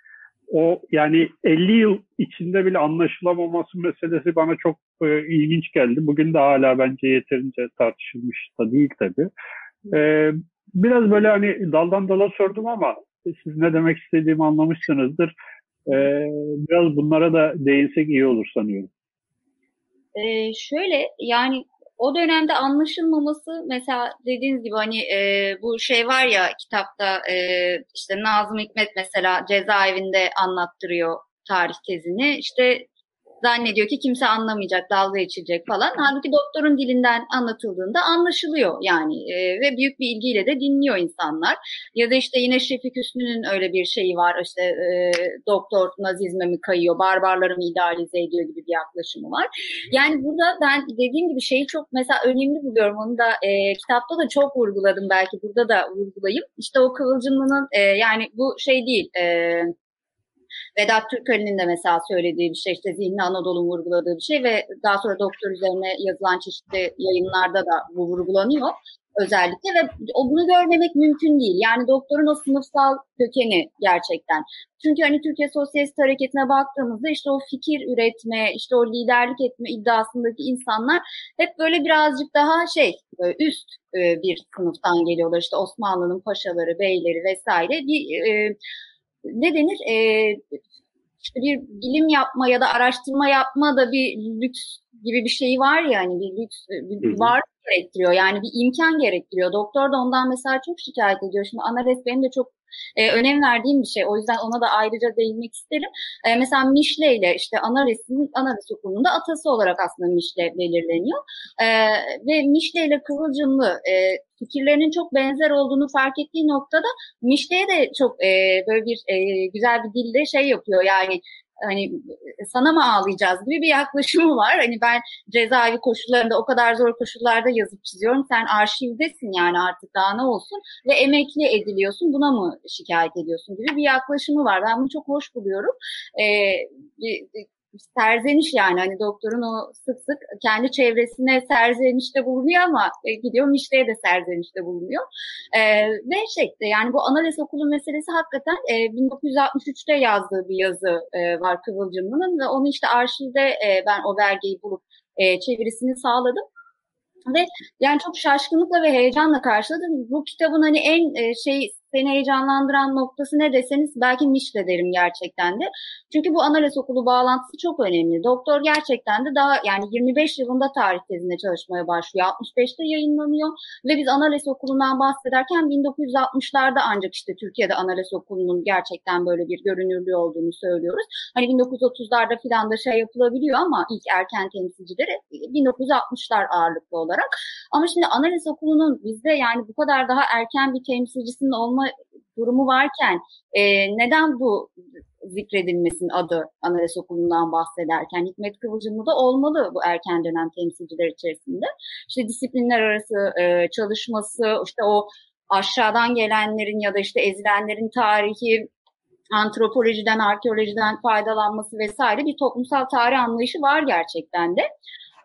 o yani 50 yıl içinde bile anlaşılamaması meselesi bana çok e, ilginç geldi. Bugün de hala bence yeterince tartışılmış da değil tabii. E, biraz böyle hani daldan dala sordum ama siz ne demek istediğimi anlamışsınızdır. E, biraz bunlara da değinsek iyi olur sanıyorum. Ee, şöyle yani o dönemde anlaşılmaması mesela dediğiniz gibi hani e, bu şey var ya kitapta e, işte Nazım Hikmet mesela cezaevinde anlattırıyor tarih tezini. İşte zannediyor ki kimse anlamayacak, dalga geçilecek falan. Halbuki doktorun dilinden anlatıldığında anlaşılıyor yani e, ve büyük bir ilgiyle de dinliyor insanlar. Ya da işte yine Şefik Hüsnü'nün öyle bir şeyi var işte e, doktor nazizme mi kayıyor, barbarları mı idealize ediyor gibi bir yaklaşımı var. Yani burada ben dediğim gibi şeyi çok mesela önemli buluyorum. Onu da e, kitapta da çok vurguladım belki burada da vurgulayayım. İşte o Kıvılcımlı'nın e, yani bu şey değil e, Vedat Türkali'nin de mesela söylediği bir şey işte zihni Anadolu'nun vurguladığı bir şey ve daha sonra doktor üzerine yazılan çeşitli yayınlarda da bu vurgulanıyor özellikle ve o bunu görmemek mümkün değil. Yani doktorun o sınıfsal kökeni gerçekten. Çünkü hani Türkiye Sosyalist Hareketi'ne baktığımızda işte o fikir üretme, işte o liderlik etme iddiasındaki insanlar hep böyle birazcık daha şey üst e, bir sınıftan geliyorlar. İşte Osmanlı'nın paşaları, beyleri vesaire bir e, ne denir? E, işte bir bilim yapma ya da araştırma yapma da bir lüks gibi bir şey var ya hani bir lüks bir var gerektiriyor. Yani bir imkan gerektiriyor. Doktor da ondan mesela çok şikayet ediyor. Şimdi Anares benim de çok e, önem verdiğim bir şey. O yüzden ona da ayrıca değinmek isterim. E, mesela Mişle ile işte Anares'in Anares okulunda atası olarak aslında Mişle belirleniyor. E, ve Mişle ile Kıvılcımlı e, fikirlerinin çok benzer olduğunu fark ettiği noktada Mişle'ye de çok e, böyle bir e, güzel bir dilde şey yapıyor. Yani hani sana mı ağlayacağız gibi bir yaklaşımı var. Hani ben cezaevi koşullarında o kadar zor koşullarda yazıp çiziyorum. Sen arşivdesin yani artık daha ne olsun ve emekli ediliyorsun buna mı şikayet ediyorsun gibi bir yaklaşımı var. Ben bunu çok hoş buluyorum. Ee, serzeniş yani hani doktorun o sık sık kendi çevresine serzenişte bulunuyor ama e, gidiyor Mişte'ye de serzenişte bulunuyor. E, ve şey yani bu analiz okulu meselesi hakikaten e, 1963'te yazdığı bir yazı e, var Kıvılcımlı'nın ve onu işte arşivde e, ben o belgeyi bulup e, çevirisini sağladım. Ve yani çok şaşkınlıkla ve heyecanla karşıladım. Bu kitabın hani en e, şey seni heyecanlandıran noktası ne deseniz belki Mişle derim gerçekten de. Çünkü bu analiz okulu bağlantısı çok önemli. Doktor gerçekten de daha yani 25 yılında tarih tezinde çalışmaya başlıyor. 65'te yayınlanıyor ve biz analiz okulundan bahsederken 1960'larda ancak işte Türkiye'de analiz okulunun gerçekten böyle bir görünürlüğü olduğunu söylüyoruz. Hani 1930'larda filan da şey yapılabiliyor ama ilk erken temsilcileri 1960'lar ağırlıklı olarak. Ama şimdi analiz okulunun bizde yani bu kadar daha erken bir temsilcisinin olma olma durumu varken e, neden bu zikredilmesin adı analiz okulundan bahsederken Hikmet Kıvılcımlı da olmalı bu erken dönem temsilciler içerisinde. İşte disiplinler arası e, çalışması, işte o aşağıdan gelenlerin ya da işte ezilenlerin tarihi, antropolojiden, arkeolojiden faydalanması vesaire bir toplumsal tarih anlayışı var gerçekten de.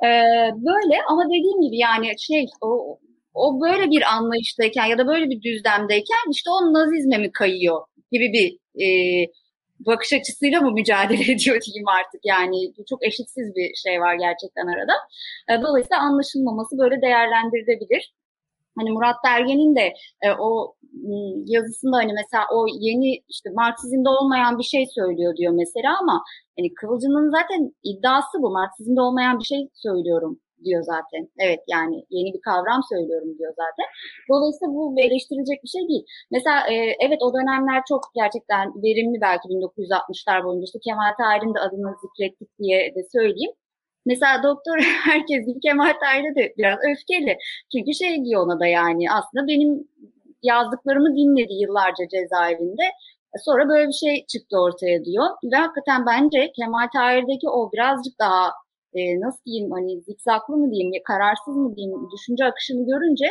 Ee, böyle ama dediğim gibi yani şey o o böyle bir anlayıştayken ya da böyle bir düzlemdeyken işte o nazizme mi kayıyor gibi bir e, bakış açısıyla mı mücadele ediyor diyeyim artık yani çok eşitsiz bir şey var gerçekten arada. E, dolayısıyla anlaşılmaması böyle değerlendirilebilir. Hani Murat Dergen'in de e, o yazısında hani mesela o yeni işte Marksizmde olmayan bir şey söylüyor diyor mesela ama hani Kıvılcım'ın zaten iddiası bu. Marksizmde olmayan bir şey söylüyorum diyor zaten. Evet yani yeni bir kavram söylüyorum diyor zaten. Dolayısıyla bu eleştirilecek bir şey değil. Mesela e, evet o dönemler çok gerçekten verimli belki 1960'lar boyunca işte Kemal Tahir'in de adını zikrettik diye de söyleyeyim. Mesela doktor herkes gibi Kemal Tahir'e de biraz öfkeli. Çünkü şey diyor ona da yani aslında benim yazdıklarımı dinledi yıllarca cezaevinde. Sonra böyle bir şey çıktı ortaya diyor. Ve hakikaten bence Kemal Tahir'deki o birazcık daha e, nasıl diyeyim hani zikzaklı mı diyeyim, kararsız mı diyeyim düşünce akışını görünce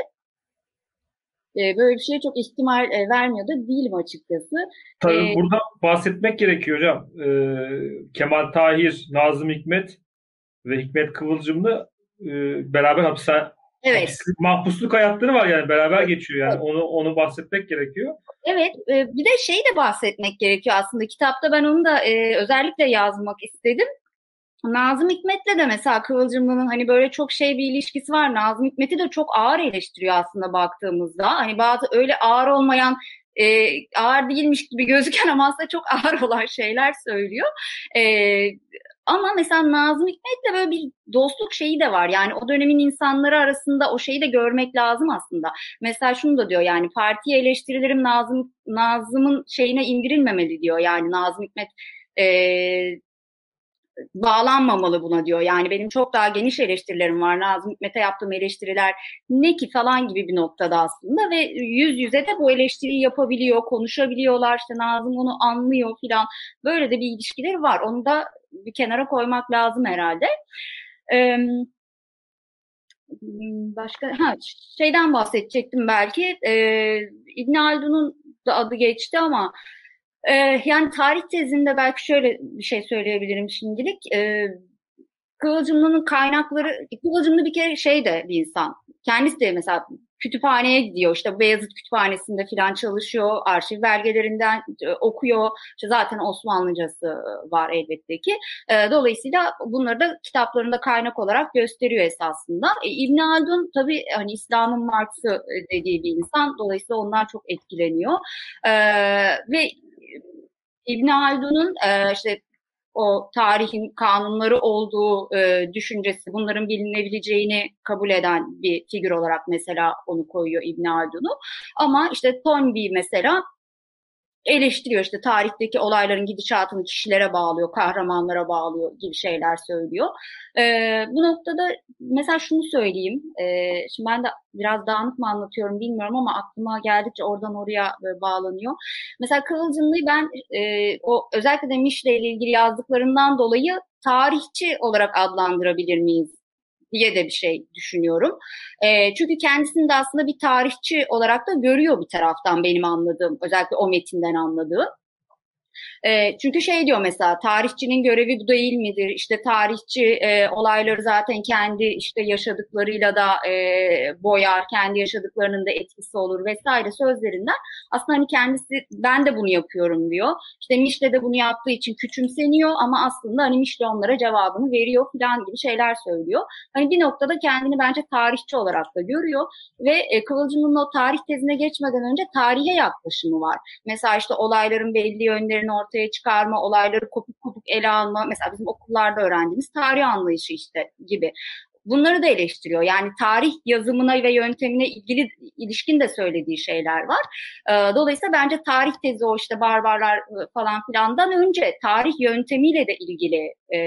e, böyle bir şeye çok ihtimal e, vermiyor da değilim açıkçası. Tabii ee, burada bahsetmek gerekiyor hocam. Ee, Kemal Tahir, Nazım Hikmet ve Hikmet Kıvılcımlı e, beraber hapishane Evet. Hapis, mahpusluk hayatları var yani beraber geçiyor yani evet. onu onu bahsetmek gerekiyor. Evet e, bir de şey de bahsetmek gerekiyor aslında kitapta ben onu da e, özellikle yazmak istedim. Nazım Hikmet'le de mesela Kıvılcımlı'nın hani böyle çok şey bir ilişkisi var. Nazım Hikmet'i de çok ağır eleştiriyor aslında baktığımızda. Hani bazı öyle ağır olmayan e, ağır değilmiş gibi gözüken ama aslında çok ağır olan şeyler söylüyor. E, ama mesela Nazım Hikmet'le böyle bir dostluk şeyi de var. Yani o dönemin insanları arasında o şeyi de görmek lazım aslında. Mesela şunu da diyor yani partiye eleştirilerim Nazım Nazım'ın şeyine indirilmemeli diyor. Yani Nazım Hikmet e, bağlanmamalı buna diyor. Yani benim çok daha geniş eleştirilerim var. Nazım Hikmet'e yaptığım eleştiriler ne ki falan gibi bir noktada aslında ve yüz yüze de bu eleştiriyi yapabiliyor, konuşabiliyorlar. İşte Nazım onu anlıyor filan. Böyle de bir ilişkileri var. Onu da bir kenara koymak lazım herhalde. Ee, başka ha, şeyden bahsedecektim belki. Ee, İbn Haldun'un da adı geçti ama ee, yani tarih tezinde belki şöyle bir şey söyleyebilirim şimdilik. Ee, Kıvılcımlı'nın kaynakları, Kıvılcımlı bir kere şey de bir insan. Kendisi de mesela kütüphaneye gidiyor. İşte Beyazıt Kütüphanesi'nde falan çalışıyor. Arşiv belgelerinden e, okuyor. İşte zaten Osmanlıcası var elbette ki. E, dolayısıyla bunları da kitaplarında kaynak olarak gösteriyor esasında. E, İbn Haldun tabii hani İslam'ın Marx'ı dediği bir insan. Dolayısıyla ondan çok etkileniyor. E, ve İbn Haldun'un e, işte o tarihin kanunları olduğu e, düşüncesi, bunların bilinebileceğini kabul eden bir figür olarak mesela onu koyuyor İbn Haldun'u. Ama işte Toynbee mesela eleştiriyor işte tarihteki olayların gidişatını kişilere bağlıyor, kahramanlara bağlıyor gibi şeyler söylüyor. Ee, bu noktada mesela şunu söyleyeyim. Ee, şimdi ben de biraz dağınık mı anlatıyorum bilmiyorum ama aklıma geldikçe oradan oraya böyle bağlanıyor. Mesela Kıvılcımlı'yı ben e, o özellikle de Mişle ile ilgili yazdıklarından dolayı tarihçi olarak adlandırabilir miyiz diye de bir şey düşünüyorum. E, çünkü kendisini de aslında bir tarihçi olarak da görüyor bir taraftan benim anladığım, özellikle o metinden anladığım. E, çünkü şey diyor mesela tarihçinin görevi bu değil midir? İşte tarihçi e, olayları zaten kendi işte yaşadıklarıyla da e, boyar, kendi yaşadıklarının da etkisi olur vesaire sözlerinden. Aslında hani kendisi ben de bunu yapıyorum diyor. İşte Mişle de bunu yaptığı için küçümseniyor ama aslında hani Mişle onlara cevabını veriyor falan gibi şeyler söylüyor. Hani bir noktada kendini bence tarihçi olarak da görüyor ve e, Kıvılcım'ın o tarih tezine geçmeden önce tarihe yaklaşımı var. Mesela işte olayların belli yönlerini ortaya çıkarma, olayları kopuk kopuk ele alma. Mesela bizim okullarda öğrendiğimiz tarih anlayışı işte gibi. Bunları da eleştiriyor. Yani tarih yazımına ve yöntemine ilgili ilişkin de söylediği şeyler var. Ee, dolayısıyla bence tarih tezi o işte barbarlar ıı, falan filandan önce tarih yöntemiyle de ilgili e,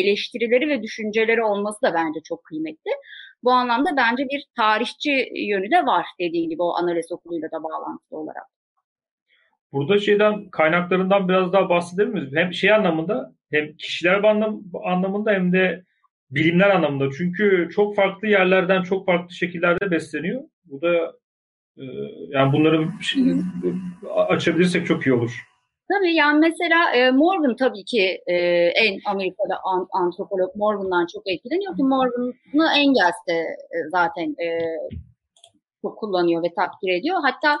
eleştirileri ve düşünceleri olması da bence çok kıymetli. Bu anlamda bence bir tarihçi yönü de var dediğim gibi o analiz okuluyla da bağlantılı olarak. Burada şeyden kaynaklarından biraz daha bahsedebilir miyiz? Hem şey anlamında hem kişiler anlam, anlamında hem de bilimler anlamında. Çünkü çok farklı yerlerden çok farklı şekillerde besleniyor. Bu da e, yani bunları açabilirsek çok iyi olur. Tabii yani mesela e, Morgan tabii ki e, en Amerika'da an, antropolog Morgan'dan çok etkileniyor ki Morgan'ı Engels de e, zaten e, çok kullanıyor ve takdir ediyor. Hatta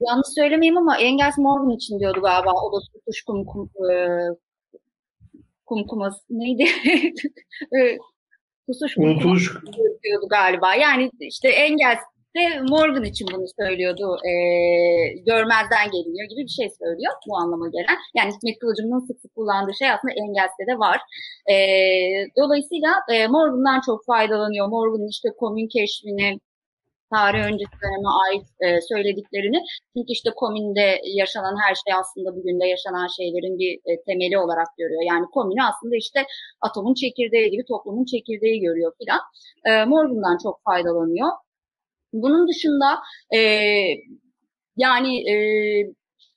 Yanlış söylemeyeyim ama Engels Morgan için diyordu galiba. O da tutuş kum, kum, e, kum kuması neydi? Tutuş kum Unutuluş. diyordu galiba. Yani işte Engels de Morgan için bunu söylüyordu. E, görmezden geliniyor gibi bir şey söylüyor bu anlama gelen. Yani Hikmet Kılıcım'ın sık sık kullandığı şey aslında Engels'te de var. E, dolayısıyla e, Morgan'dan çok faydalanıyor. Morgan'ın işte komün keşfini, tarih öncesi döneme ait e, söylediklerini. Çünkü işte komünde yaşanan her şey aslında bugün de yaşanan şeylerin bir e, temeli olarak görüyor. Yani komünü aslında işte atomun çekirdeği gibi toplumun çekirdeği görüyor filan. E, Morgan'dan çok faydalanıyor. Bunun dışında e, yani e,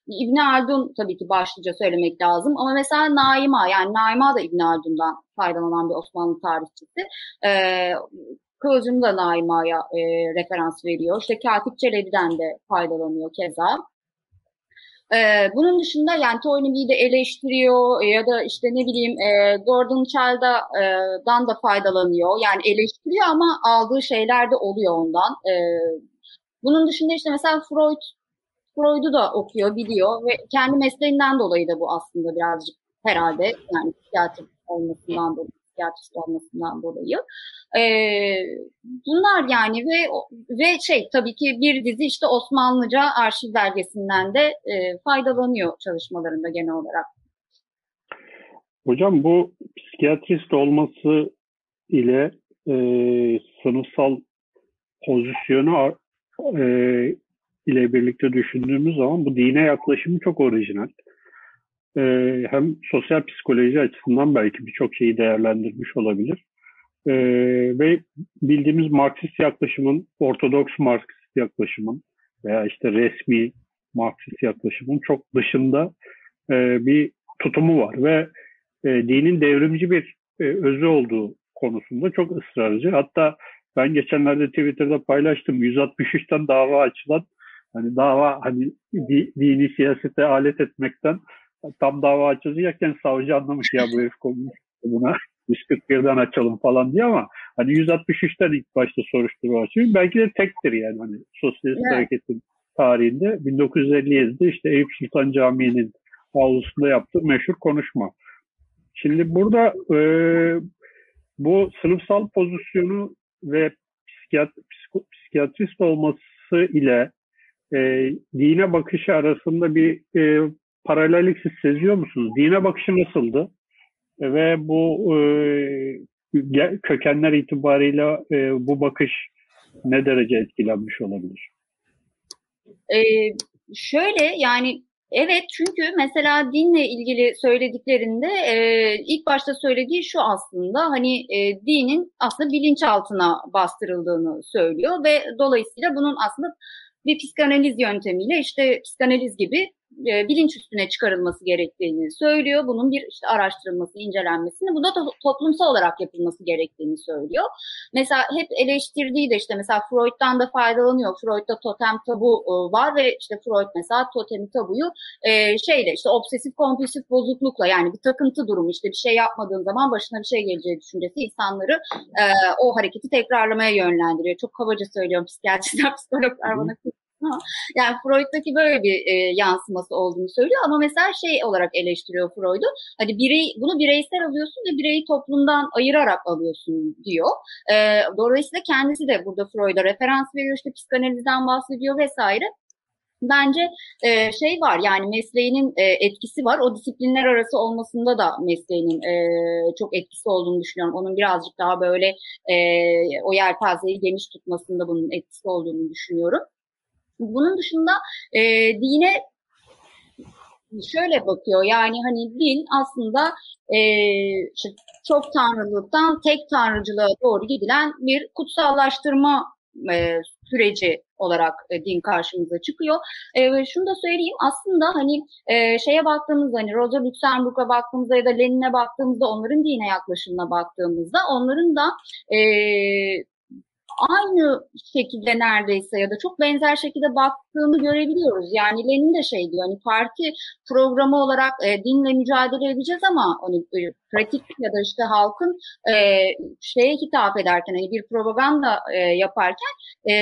İbn Haldun tabii ki başlıca söylemek lazım ama mesela Naima yani Naima da İbn Haldun'dan faydalanan bir Osmanlı tarihçisi. Ee, Kıvılcım da Naima'ya e, referans veriyor. İşte Katip Çelebi'den de faydalanıyor keza. Ee, bunun dışında yani Toynbee'yi de eleştiriyor ya da işte ne bileyim e, Gordon Child'dan e, da faydalanıyor. Yani eleştiriyor ama aldığı şeyler de oluyor ondan. E, bunun dışında işte mesela Freud Freud'u da okuyor, biliyor ve kendi mesleğinden dolayı da bu aslında birazcık herhalde yani psikiyatri olmasından dolayı, psikiyatrist olmasından dolayı. Ee, bunlar yani ve ve şey tabii ki bir dizi işte Osmanlıca arşiv belgesinden de e, faydalanıyor çalışmalarında genel olarak. Hocam bu psikiyatrist olması ile e, sınıfsal pozisyonu e, ile birlikte düşündüğümüz zaman bu dine yaklaşımı çok orijinal. Ee, hem sosyal psikoloji açısından belki birçok şeyi değerlendirmiş olabilir. Ee, ve bildiğimiz Marksist yaklaşımın, Ortodoks Marksist yaklaşımın veya işte resmi Marksist yaklaşımın çok dışında e, bir tutumu var ve e, dinin devrimci bir e, özü olduğu konusunda çok ısrarcı. Hatta ben geçenlerde Twitter'da paylaştım. 163'ten dava açılan Hani dava hani di, dini siyasete alet etmekten tam dava açılacakken savcı anlamış ya bu herif komünist buna 141'den açalım falan diye ama hani 163'ten ilk başta soruşturma açıyor. Belki de tektir yani hani sosyalist evet. hareketin tarihinde 1957'de işte Eyüp Sultan Camii'nin avlusunda yaptığı meşhur konuşma. Şimdi burada e, bu sınıfsal pozisyonu ve psikiyat, psikiyatrist olması ile e, dine bakışı arasında bir e, paralellik siz seziyor musunuz? Dine bakışı nasıldı? E, ve bu e, kökenler itibariyle e, bu bakış ne derece etkilenmiş olabilir? Ee, şöyle yani evet çünkü mesela dinle ilgili söylediklerinde e, ilk başta söylediği şu aslında hani e, dinin aslında bilinçaltına bastırıldığını söylüyor ve dolayısıyla bunun aslında bir psikanaliz yöntemiyle işte psikanaliz gibi e, bilinç üstüne çıkarılması gerektiğini söylüyor. Bunun bir işte araştırılması, incelenmesini, bu da to- toplumsal olarak yapılması gerektiğini söylüyor. Mesela hep eleştirdiği de işte mesela Freud'dan da faydalanıyor. Freud'da totem tabu e, var ve işte Freud mesela totem tabuyu e, şeyle işte obsesif kompulsif bozuklukla yani bir takıntı durumu işte bir şey yapmadığın zaman başına bir şey geleceği düşüncesi insanları e, o hareketi tekrarlamaya yönlendiriyor. Çok kabaca söylüyorum psikiyatristler, psikologlar bana yani Freud'daki böyle bir e, yansıması olduğunu söylüyor ama mesela şey olarak eleştiriyor Freud'u. Hani birey bunu bireysel alıyorsun ve bireyi toplumdan ayırarak alıyorsun diyor. E, dolayısıyla kendisi de burada Freud'a referans veriyor işte psikanalizden bahsediyor vesaire. Bence e, şey var yani mesleğinin e, etkisi var. O disiplinler arası olmasında da mesleğinin e, çok etkisi olduğunu düşünüyorum. Onun birazcık daha böyle e, o yelpazeyi geniş tutmasında bunun etkisi olduğunu düşünüyorum. Bunun dışında e, dine şöyle bakıyor yani hani din aslında e, işte çok tanrılıktan tek tanrıcılığa doğru gidilen bir kutsallaştırma e, süreci olarak e, din karşımıza çıkıyor. E, şunu da söyleyeyim aslında hani e, şeye baktığımızda hani Rosa Luxemburg'a baktığımızda ya da Lenin'e baktığımızda onların dine yaklaşımına baktığımızda onların da e, aynı şekilde neredeyse ya da çok benzer şekilde baktığını görebiliyoruz. Yani Lenin de şey diyor hani parti programı olarak e, dinle mücadele edeceğiz ama hani e, pratik ya da işte halkın e, şeye hitap ederken hani bir propaganda e, yaparken e,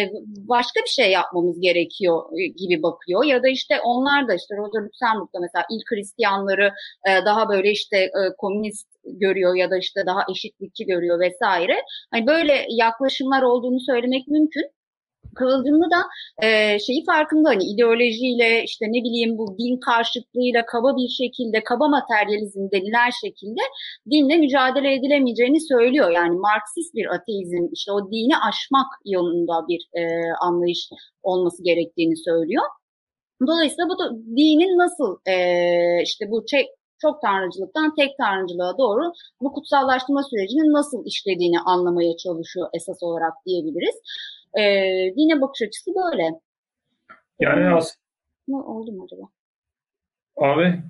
başka bir şey yapmamız gerekiyor e, gibi bakıyor ya da işte onlar da işte Rosa Luxemburg'da mesela ilk Hristiyanları e, daha böyle işte e, komünist görüyor ya da işte daha eşitlikçi görüyor vesaire. Hani böyle yaklaşımlar olduğunu söylemek mümkün. Kıvılcımlı da e, şeyi farkında hani ideolojiyle işte ne bileyim bu din karşıtlığıyla kaba bir şekilde kaba materyalizm denilen şekilde dinle mücadele edilemeyeceğini söylüyor. Yani Marksist bir ateizm işte o dini aşmak yolunda bir e, anlayış olması gerektiğini söylüyor. Dolayısıyla bu da dinin nasıl e, işte bu çek, çok tanrıcılıktan tek tanrıcılığa doğru bu kutsallaştırma sürecinin nasıl işlediğini anlamaya çalışıyor esas olarak diyebiliriz. E, dine bakış açısı böyle. Yani aslında ne oldu mu acaba? Abi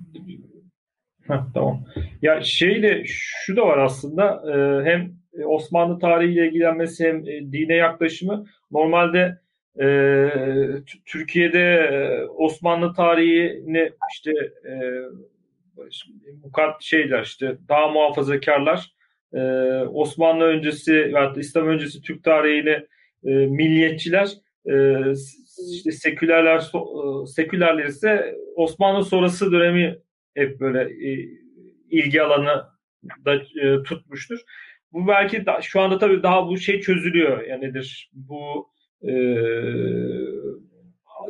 Heh, tamam. Ya şey de şu da var aslında e, hem Osmanlı tarihiyle ilgilenmesi hem e, dine yaklaşımı normalde e, Türkiye'de Osmanlı tarihini işte e, mukat şeyler işte daha muhafazakarlar e, Osmanlı öncesi veya İslam öncesi Türk tarihini e, milliyetçiler e, işte sekülerler e, sekülerler ise Osmanlı sonrası dönemi hep böyle e, ilgi alanı da e, tutmuştur. Bu belki da, şu anda tabii daha bu şey çözülüyor. Yani nedir? Bu e,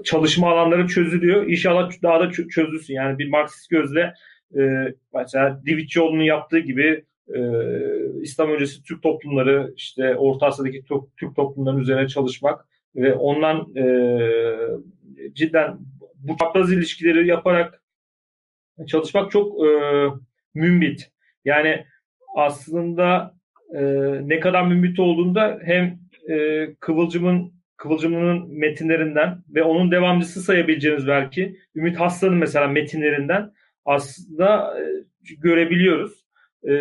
çalışma alanları çözülüyor. İnşallah daha da çözülsün. Yani bir Marksist gözle e, mesela Divitçioğlu'nun yaptığı gibi e, İslam öncesi Türk toplumları işte Orta Asya'daki Türk toplumlarının üzerine çalışmak ve ondan e, cidden bu çapraz ilişkileri yaparak çalışmak çok e, mümbit. Yani aslında e, ne kadar mümbit olduğunda hem e, Kıvılcım'ın Kıvılcım'ın metinlerinden ve onun devamcısı sayabileceğimiz belki Ümit Haslan'ın mesela metinlerinden aslında e, görebiliyoruz. E,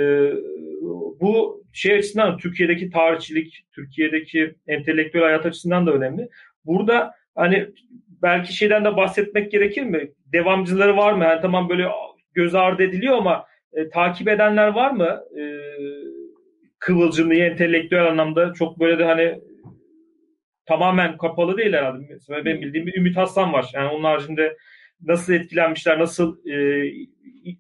bu şey açısından Türkiye'deki tarihçilik, Türkiye'deki entelektüel hayat açısından da önemli. Burada hani belki şeyden de bahsetmek gerekir mi? Devamcıları var mı? Yani tamam böyle göz ardı ediliyor ama e, takip edenler var mı? E, Kıvılcımlı entelektüel anlamda çok böyle de hani tamamen kapalı değil herhalde. Mesela benim bildiğim bir Ümit Aslan var. Yani onun haricinde nasıl etkilenmişler, nasıl e,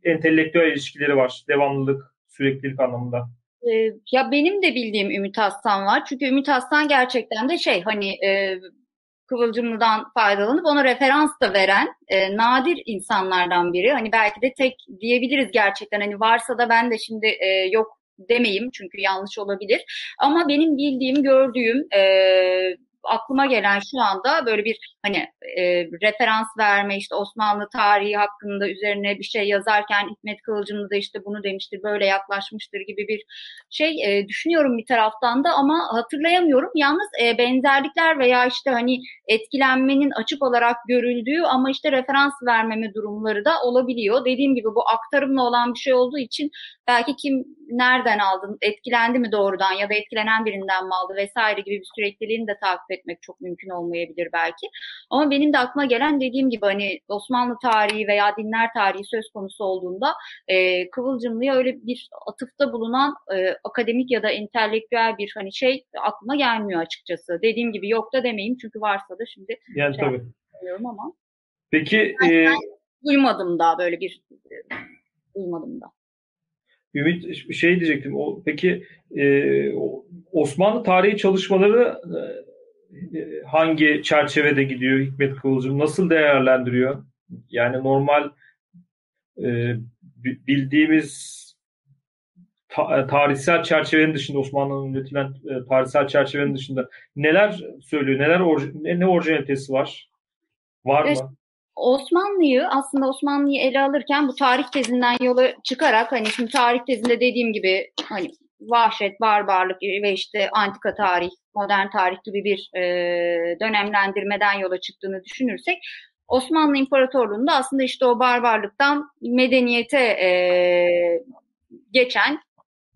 entelektüel ilişkileri var, devamlılık, süreklilik anlamında. Ee, ya benim de bildiğim Ümit Aslan var. Çünkü Ümit Aslan gerçekten de şey hani e, Kıvılcımlı'dan faydalanıp ona referans da veren e, nadir insanlardan biri. Hani belki de tek diyebiliriz gerçekten. Hani varsa da ben de şimdi e, yok demeyeyim çünkü yanlış olabilir. Ama benim bildiğim, gördüğüm e, aklıma gelen şu anda böyle bir hani e, referans verme işte Osmanlı tarihi hakkında üzerine bir şey yazarken Hikmet Kılıcımlı da işte bunu demiştir böyle yaklaşmıştır gibi bir şey e, düşünüyorum bir taraftan da ama hatırlayamıyorum. Yalnız e, benzerlikler veya işte hani etkilenmenin açık olarak görüldüğü ama işte referans vermeme durumları da olabiliyor. Dediğim gibi bu aktarımla olan bir şey olduğu için belki kim nereden aldın, etkilendi mi doğrudan ya da etkilenen birinden mi aldı vesaire gibi bir sürekliliğini de takip etmek çok mümkün olmayabilir belki. Ama benim de aklıma gelen dediğim gibi hani Osmanlı tarihi veya dinler tarihi söz konusu olduğunda e, Kıvılcımlı'ya öyle bir atıfta bulunan e, akademik ya da entelektüel bir hani şey aklıma gelmiyor açıkçası. Dediğim gibi yok da demeyeyim çünkü varsa da şimdi yani şey tabii. ama. Peki ben, e... duymadım da böyle bir duymadım da. Ümit şey diyecektim. O peki e, Osmanlı tarihi çalışmaları e, hangi çerçevede gidiyor Hikmet Kıvılcım? Nasıl değerlendiriyor? Yani normal e, bildiğimiz ta, tarihsel çerçevenin dışında Osmanlı'nın üretilen e, tarihsel çerçevenin dışında neler söylüyor? Neler ne, ne orijinalitesi var? Var mı? Osmanlı'yı aslında Osmanlı'yı ele alırken bu tarih tezinden yola çıkarak hani şimdi tarih tezinde dediğim gibi hani vahşet, barbarlık ve işte antika tarih, modern tarih gibi bir e, dönemlendirmeden yola çıktığını düşünürsek Osmanlı İmparatorluğu'nda aslında işte o barbarlıktan medeniyete e, geçen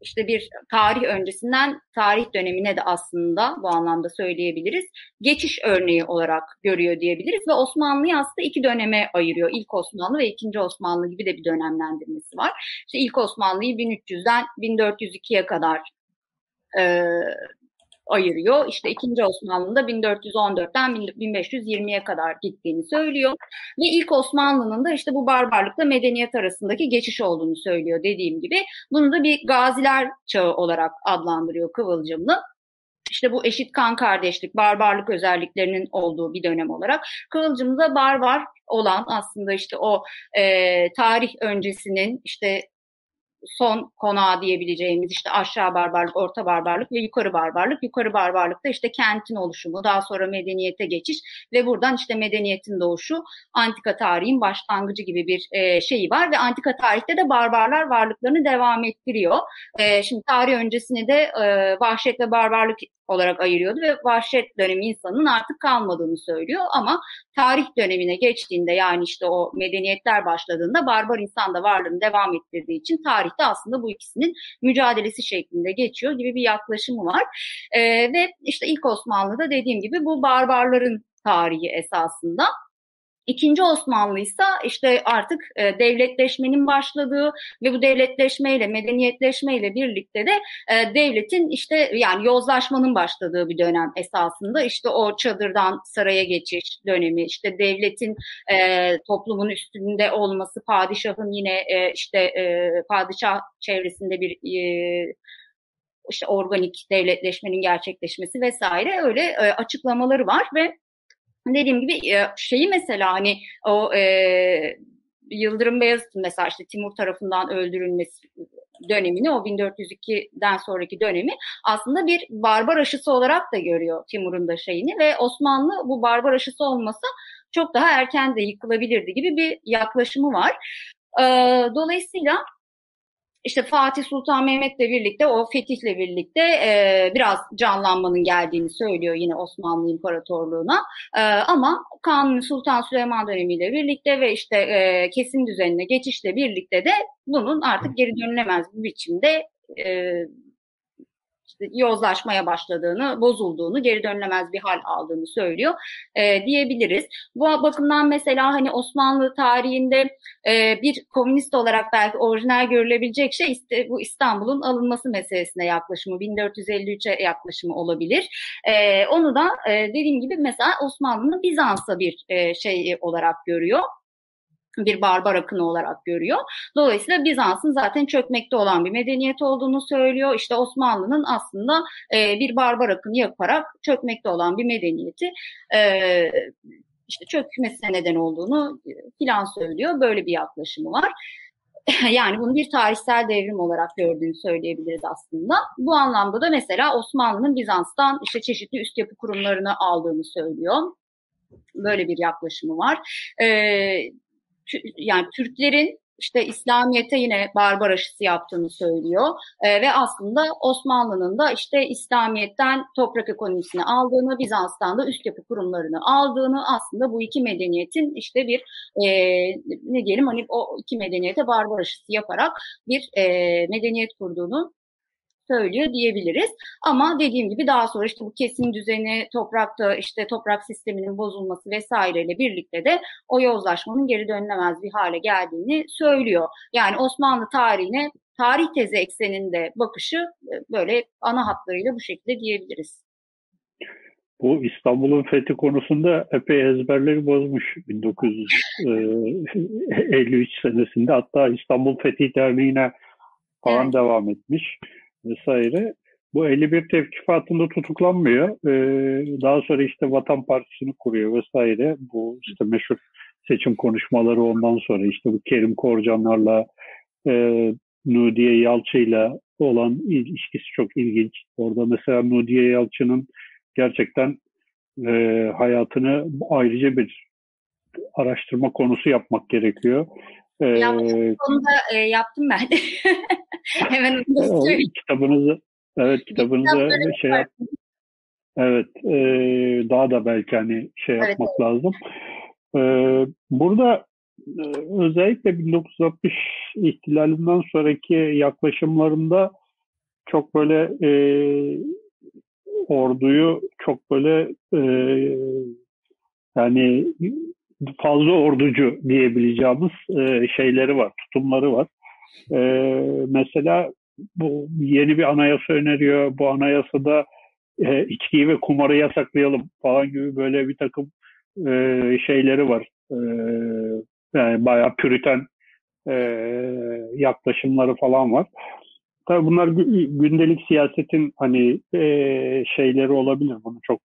işte bir tarih öncesinden tarih dönemine de aslında bu anlamda söyleyebiliriz. Geçiş örneği olarak görüyor diyebiliriz ve Osmanlı'yı aslında iki döneme ayırıyor. İlk Osmanlı ve ikinci Osmanlı gibi de bir dönemlendirmesi var. İşte ilk Osmanlı'yı 1300'den 1402'ye kadar e, ayırıyor. İşte 2. Osmanlı'nın 1414'ten 1520'ye kadar gittiğini söylüyor. Ve ilk Osmanlı'nın da işte bu barbarlıkla medeniyet arasındaki geçiş olduğunu söylüyor dediğim gibi. Bunu da bir gaziler çağı olarak adlandırıyor Kıvılcımlı. işte bu eşit kan kardeşlik, barbarlık özelliklerinin olduğu bir dönem olarak Kıvılcım'da barbar olan aslında işte o e, tarih öncesinin işte son konağı diyebileceğimiz işte aşağı barbarlık, orta barbarlık ve yukarı barbarlık. Yukarı barbarlıkta işte kentin oluşumu, daha sonra medeniyete geçiş ve buradan işte medeniyetin doğuşu, antika tarihin başlangıcı gibi bir e, şeyi var ve antika tarihte de barbarlar varlıklarını devam ettiriyor. E, şimdi tarih öncesini de e, vahşet ve barbarlık olarak ayırıyordu ve vahşet dönemi insanın artık kalmadığını söylüyor ama tarih dönemine geçtiğinde yani işte o medeniyetler başladığında barbar insan da varlığını devam ettirdiği için tarihte aslında bu ikisinin mücadelesi şeklinde geçiyor gibi bir yaklaşımı var. ee, ve işte ilk Osmanlı'da dediğim gibi bu barbarların tarihi esasında. İkinci Osmanlı ise işte artık e, devletleşmenin başladığı ve bu devletleşmeyle, medeniyetleşmeyle birlikte de e, devletin işte yani yozlaşmanın başladığı bir dönem esasında. işte o çadırdan saraya geçiş dönemi, işte devletin e, toplumun üstünde olması, padişahın yine e, işte e, padişah çevresinde bir e, işte organik devletleşmenin gerçekleşmesi vesaire öyle e, açıklamaları var ve dediğim gibi e, şeyi mesela hani o e, Yıldırım Beyazıt'ın mesela işte Timur tarafından öldürülmesi dönemini o 1402'den sonraki dönemi aslında bir barbar aşısı olarak da görüyor Timur'un da şeyini ve Osmanlı bu barbar aşısı olmasa çok daha erken de yıkılabilirdi gibi bir yaklaşımı var. Ee, dolayısıyla işte Fatih Sultan Mehmet'le birlikte o fetihle birlikte e, biraz canlanmanın geldiğini söylüyor yine Osmanlı İmparatorluğu'na. E, ama Kanuni Sultan Süleyman dönemiyle birlikte ve işte e, kesim düzenine geçişle birlikte de bunun artık geri dönülemez bir biçimde e, yozlaşmaya başladığını, bozulduğunu, geri dönülemez bir hal aldığını söylüyor e, diyebiliriz. Bu bakımdan mesela hani Osmanlı tarihinde e, bir komünist olarak belki orijinal görülebilecek şey işte bu İstanbul'un alınması meselesine yaklaşımı, 1453'e yaklaşımı olabilir. E, onu da e, dediğim gibi mesela Osmanlı'nın Bizans'a bir e, şey olarak görüyor bir barbar akını olarak görüyor. Dolayısıyla Bizans'ın zaten çökmekte olan bir medeniyet olduğunu söylüyor. İşte Osmanlı'nın aslında e, bir barbar akını yaparak çökmekte olan bir medeniyeti e, işte çökmesine neden olduğunu filan söylüyor. Böyle bir yaklaşımı var. Yani bunu bir tarihsel devrim olarak gördüğünü söyleyebiliriz aslında. Bu anlamda da mesela Osmanlı'nın Bizans'tan işte çeşitli üst yapı kurumlarını aldığını söylüyor. Böyle bir yaklaşımı var. Ee, yani Türklerin işte İslamiyet'e yine barbar aşısı yaptığını söylüyor. E, ve aslında Osmanlı'nın da işte İslamiyet'ten toprak ekonomisini aldığını, Bizans'tan da üst yapı kurumlarını aldığını aslında bu iki medeniyetin işte bir e, ne diyelim hani o iki medeniyete barbar aşısı yaparak bir e, medeniyet kurduğunu söylüyor diyebiliriz. Ama dediğim gibi daha sonra işte bu kesim düzeni, toprakta işte toprak sisteminin bozulması vesaireyle birlikte de o yozlaşmanın geri dönülemez bir hale geldiğini söylüyor. Yani Osmanlı tarihine tarih tezi ekseninde bakışı e, böyle ana hatlarıyla bu şekilde diyebiliriz. Bu İstanbul'un fethi konusunda epey ezberleri bozmuş 1953 e, senesinde. Hatta İstanbul Fethi Derneği'ne falan evet. devam etmiş vesaire. Bu 51 tevkifatında tutuklanmıyor. Ee, daha sonra işte Vatan Partisi'ni kuruyor vesaire. Bu işte meşhur seçim konuşmaları ondan sonra işte bu Kerim Korcanlarla e, Nudiye Yalçı'yla olan ilişkisi çok ilginç. Orada mesela Nudiye Yalçı'nın gerçekten e, hayatını ayrıca bir araştırma konusu yapmak gerekiyor. Ee, Yaptım, da e, yaptım ben. Hemen onu söyleyeyim. Kitabınızı, evet kitabınızı şey yap. Evet, e, daha da belki hani şey evet, yapmak evet. lazım. E, burada e, özellikle 1960 ihtilalinden sonraki yaklaşımlarında çok böyle e, orduyu çok böyle e, yani fazla orducu diyebileceğimiz e, şeyleri var, tutumları var. E, mesela bu yeni bir anayasa öneriyor. Bu anayasada e, içkiyi ve kumarı yasaklayalım falan gibi böyle bir takım e, şeyleri var. E, yani bayağı püriten e, yaklaşımları falan var. tabii bunlar gündelik siyasetin hani e, şeyleri olabilir. Bunu çok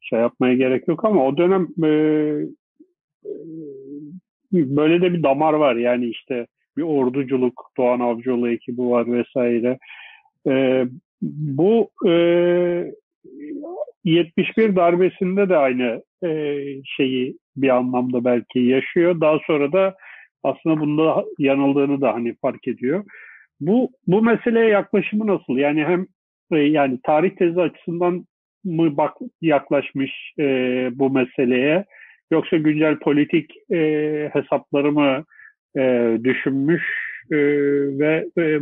şey yapmaya gerek yok ama o dönem e, böyle de bir damar var. Yani işte bir orduculuk, Doğan Avcıoğlu ekibi var vesaire. E, bu e, 71 darbesinde de aynı e, şeyi bir anlamda belki yaşıyor. Daha sonra da aslında bunda yanıldığını da hani fark ediyor. Bu bu meseleye yaklaşımı nasıl? Yani hem e, yani tarih tezi açısından mı bak yaklaşmış e, bu meseleye yoksa güncel politik e, hesapları mı e, düşünmüş e, ve e,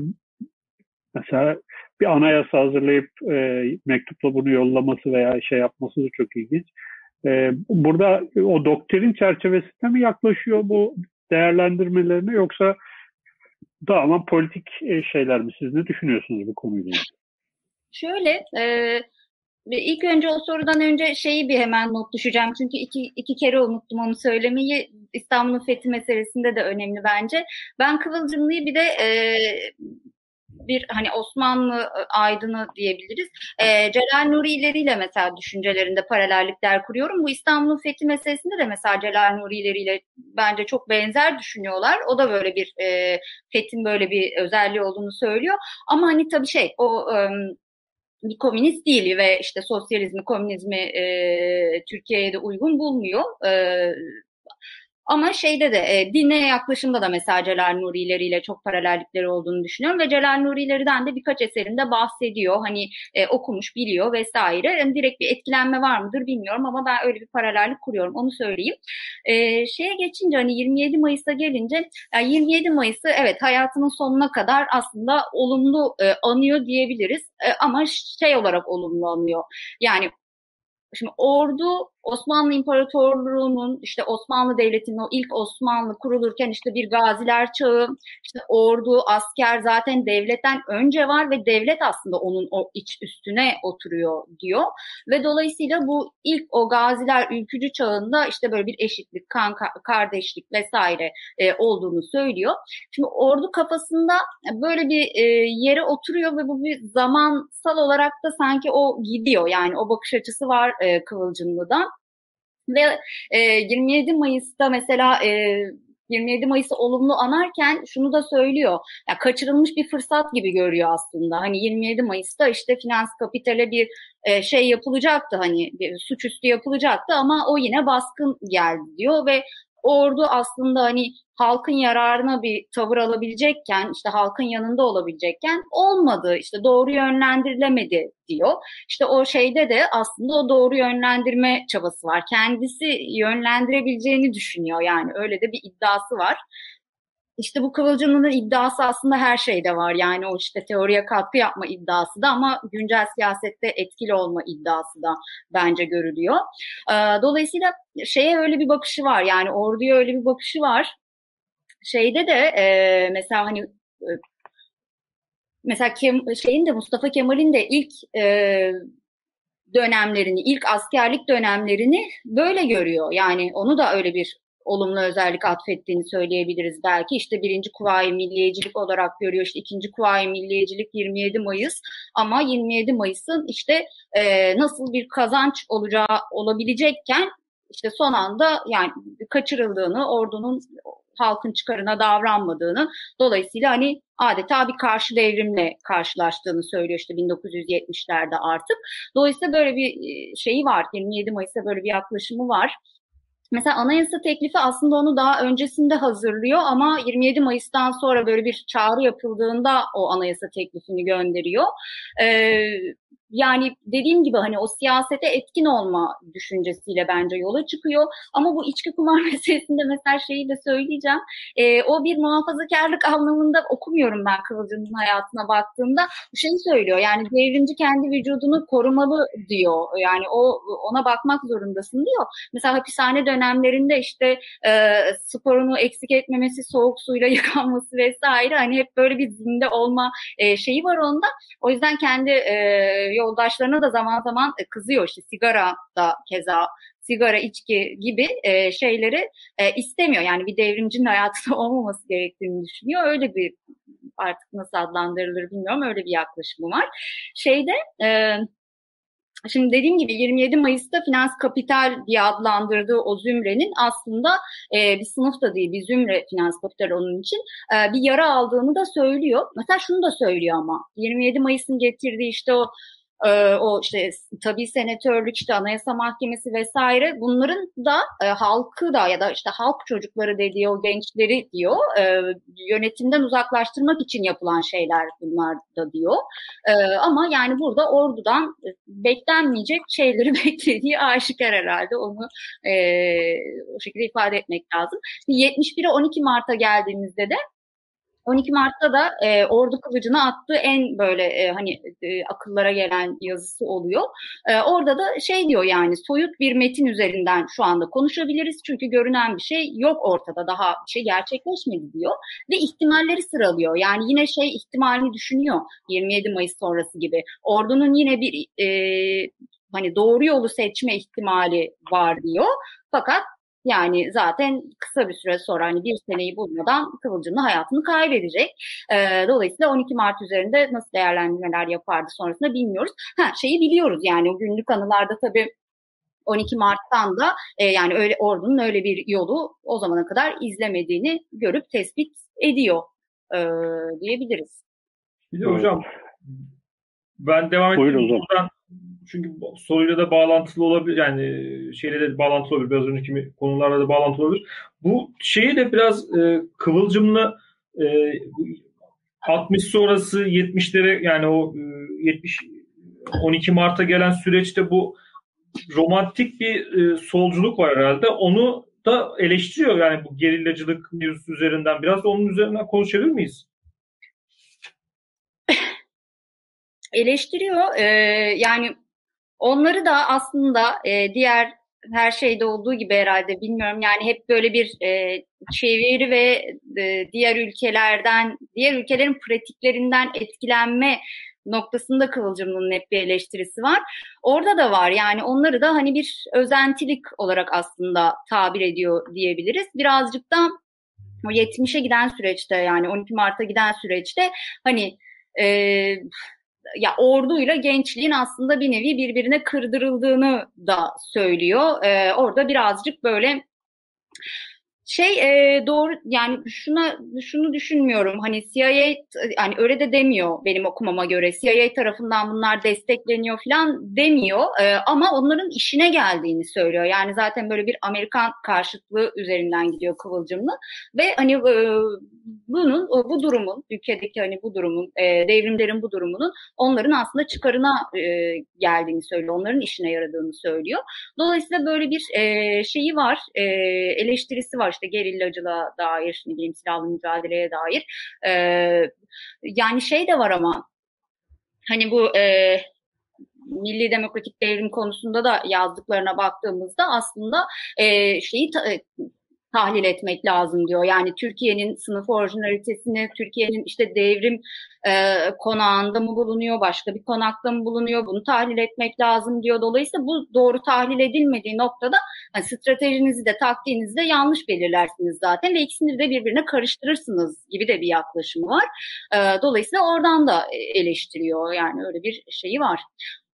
mesela bir anayasa hazırlayıp e, mektupla bunu yollaması veya şey yapması da çok ilginç. E, burada o doktrin çerçevesinde mi yaklaşıyor bu değerlendirmelerine yoksa tamamen politik e, şeyler mi? Siz ne düşünüyorsunuz bu konuyla? Şöyle, e, ilk önce o sorudan önce şeyi bir hemen not düşeceğim. Çünkü iki, iki kere unuttum onu söylemeyi. İstanbul'un fethi meselesinde de önemli bence. Ben Kıvılcımlı'yı bir de e, bir hani Osmanlı e, aydını diyebiliriz. E, Celal Nuri ileriyle mesela düşüncelerinde paralellikler kuruyorum. Bu İstanbul'un fethi meselesinde de mesela Celal Nuri ileriyle bence çok benzer düşünüyorlar. O da böyle bir e, fethin böyle bir özelliği olduğunu söylüyor. Ama hani tabii şey o e, bir komünist değil ve işte sosyalizmi, komünizmi e, Türkiye'ye de uygun bulmuyor. E, ama şeyde de e, dine yaklaşımda da mesela Celal Nuri'leri ile çok paralellikleri olduğunu düşünüyorum ve Celal Nuri'lerden de birkaç eserinde bahsediyor. Hani e, okumuş, biliyor vesaire. Yani direkt bir etkilenme var mıdır bilmiyorum ama ben öyle bir paralellik kuruyorum. Onu söyleyeyim. E, şeye geçince hani 27 Mayıs'a gelince yani 27 Mayıs'ı evet hayatının sonuna kadar aslında olumlu e, anıyor diyebiliriz. E, ama şey olarak olumlu anıyor. Yani Şimdi ordu Osmanlı İmparatorluğu'nun işte Osmanlı Devleti'nin o ilk Osmanlı kurulurken işte bir gaziler çağı, işte ordu, asker zaten devletten önce var ve devlet aslında onun o iç üstüne oturuyor diyor. Ve dolayısıyla bu ilk o gaziler ülkücü çağında işte böyle bir eşitlik, kan, kardeşlik vesaire e, olduğunu söylüyor. Şimdi ordu kafasında böyle bir e, yere oturuyor ve bu bir zamansal olarak da sanki o gidiyor. Yani o bakış açısı var e, Kıvılcımlı'da. Ve e, 27 Mayıs'ta mesela e, 27 Mayıs'ı olumlu anarken şunu da söylüyor. Ya kaçırılmış bir fırsat gibi görüyor aslında. Hani 27 Mayıs'ta işte finans kapitale bir e, şey yapılacaktı hani bir suçüstü yapılacaktı ama o yine baskın geldi diyor ve ordu aslında hani halkın yararına bir tavır alabilecekken, işte halkın yanında olabilecekken olmadı, işte doğru yönlendirilemedi diyor. İşte o şeyde de aslında o doğru yönlendirme çabası var. Kendisi yönlendirebileceğini düşünüyor yani öyle de bir iddiası var. İşte bu Kıvılcım'ın iddiası aslında her şeyde var. Yani o işte teoriye katkı yapma iddiası da ama güncel siyasette etkili olma iddiası da bence görülüyor. Dolayısıyla şeye öyle bir bakışı var. Yani orduya öyle bir bakışı var. Şeyde de e, mesela hani e, mesela Kem, şeyin de Mustafa Kemal'in de ilk e, dönemlerini, ilk askerlik dönemlerini böyle görüyor. Yani onu da öyle bir olumlu özellik atfettiğini söyleyebiliriz belki. İşte birinci kuvayi milliyecilik olarak görüyor. İşte ikinci kuvayi milliyecilik 27 Mayıs ama 27 Mayıs'ın işte e, nasıl bir kazanç olacağı olabilecekken işte son anda yani kaçırıldığını, ordunun halkın çıkarına davranmadığını, dolayısıyla hani adeta bir karşı devrimle karşılaştığını söylüyor işte 1970'lerde artık. Dolayısıyla böyle bir şeyi var, 27 Mayıs'ta böyle bir yaklaşımı var. Mesela anayasa teklifi aslında onu daha öncesinde hazırlıyor ama 27 Mayıs'tan sonra böyle bir çağrı yapıldığında o anayasa teklifini gönderiyor. Ee, yani dediğim gibi hani o siyasete etkin olma düşüncesiyle bence yola çıkıyor. Ama bu içki kumar meselesinde mesela şeyi de söyleyeceğim. E, o bir muhafazakarlık anlamında okumuyorum ben Kıvılcım'ın hayatına baktığımda. Şeyi söylüyor yani devrimci kendi vücudunu korumalı diyor. Yani o ona bakmak zorundasın diyor. Mesela hapishane dönemlerinde işte e, sporunu eksik etmemesi, soğuk suyla yıkanması vesaire hani hep böyle bir zinde olma e, şeyi var onda. O yüzden kendi e, yoldaşlarına da zaman zaman e, kızıyor işte sigara da keza sigara, içki gibi e, şeyleri e, istemiyor. Yani bir devrimcinin hayatında olmaması gerektiğini düşünüyor. Öyle bir artık nasıl adlandırılır bilmiyorum öyle bir yaklaşımı var. Şeyde e, Şimdi dediğim gibi 27 Mayıs'ta finans kapital diye adlandırdığı o zümrenin aslında e, bir sınıf da değil bir zümre finans kapital onun için e, bir yara aldığını da söylüyor. Mesela şunu da söylüyor ama 27 Mayıs'ın getirdiği işte o e, o işte tabii senatörlük işte anayasa mahkemesi vesaire bunların da e, halkı da ya da işte halk çocukları dediği o gençleri diyor e, yönetimden uzaklaştırmak için yapılan şeyler bunlar da diyor. E, ama yani burada ordudan beklenmeyecek şeyleri beklediği aşikar herhalde onu e, o şekilde ifade etmek lazım. 71'e 12 Mart'a geldiğimizde de 12 Mart'ta da e, Ordu Kılıcı'na attığı en böyle e, hani e, akıllara gelen yazısı oluyor. E, orada da şey diyor yani soyut bir metin üzerinden şu anda konuşabiliriz çünkü görünen bir şey yok ortada daha bir şey gerçekleşmedi diyor ve ihtimalleri sıralıyor. Yani yine şey ihtimalini düşünüyor 27 Mayıs sonrası gibi. Ordu'nun yine bir e, hani doğru yolu seçme ihtimali var diyor. Fakat yani zaten kısa bir süre sonra hani bir seneyi bulmadan Kıvılcım'la hayatını kaybedecek. E, dolayısıyla 12 Mart üzerinde nasıl değerlendirmeler yapardı sonrasında bilmiyoruz. Ha şeyi biliyoruz yani o günlük anılarda tabii 12 Mart'tan da e, yani öyle ordunun öyle bir yolu o zamana kadar izlemediğini görüp tespit ediyor e, diyebiliriz. Bir de hocam ben devam edeyim. Buradan çünkü soruyla da bağlantılı olabilir yani şeyle de bağlantılı olabilir biraz önceki konularla da bağlantılı olabilir. Bu şeyi de biraz e, kıvılcımlı e, 60 sonrası 70'lere yani o e, 70 12 Mart'a gelen süreçte bu romantik bir e, solculuk var herhalde. Onu da eleştiriyor yani bu gerillacılık mevzusu üzerinden. Biraz da onun üzerinden konuşabilir miyiz? Eleştiriyor. Ee, yani Onları da aslında e, diğer her şeyde olduğu gibi herhalde bilmiyorum yani hep böyle bir e, çeviri ve e, diğer ülkelerden diğer ülkelerin pratiklerinden etkilenme noktasında Kıvılcım'ın hep bir eleştirisi var. Orada da var yani onları da hani bir özentilik olarak aslında tabir ediyor diyebiliriz. Birazcık da o 70'e giden süreçte yani 12 Mart'a giden süreçte hani e, ya orduyla gençliğin aslında bir nevi birbirine kırdırıldığını da söylüyor. Ee, orada birazcık böyle şey e, doğru yani şuna şunu düşünmüyorum. Hani CIA yani öyle de demiyor benim okumama göre. CIA tarafından bunlar destekleniyor falan demiyor. E, ama onların işine geldiğini söylüyor. Yani zaten böyle bir Amerikan karşıtlığı üzerinden gidiyor Kıvılcımlı. Ve hani e, bunun bu durumun ülkedeki hani bu durumun e, devrimlerin bu durumunun onların aslında çıkarına e, geldiğini söylüyor. Onların işine yaradığını söylüyor. Dolayısıyla böyle bir e, şeyi var e, eleştirisi var işte gerillacılığa dair, ne bileyim silahlı mücadeleye dair. E, yani şey de var ama hani bu e, Milli Demokratik Devrim konusunda da yazdıklarına baktığımızda aslında e, şeyi ta, tahlil etmek lazım diyor. Yani Türkiye'nin sınıf orijinalitesini, Türkiye'nin işte devrim e, konağında mı bulunuyor, başka bir konakta mı bulunuyor bunu tahlil etmek lazım diyor. Dolayısıyla bu doğru tahlil edilmediği noktada yani stratejinizi de taktiğinizi de yanlış belirlersiniz zaten ve ikisini de birbirine karıştırırsınız gibi de bir yaklaşımı var. E, dolayısıyla oradan da eleştiriyor yani öyle bir şeyi var.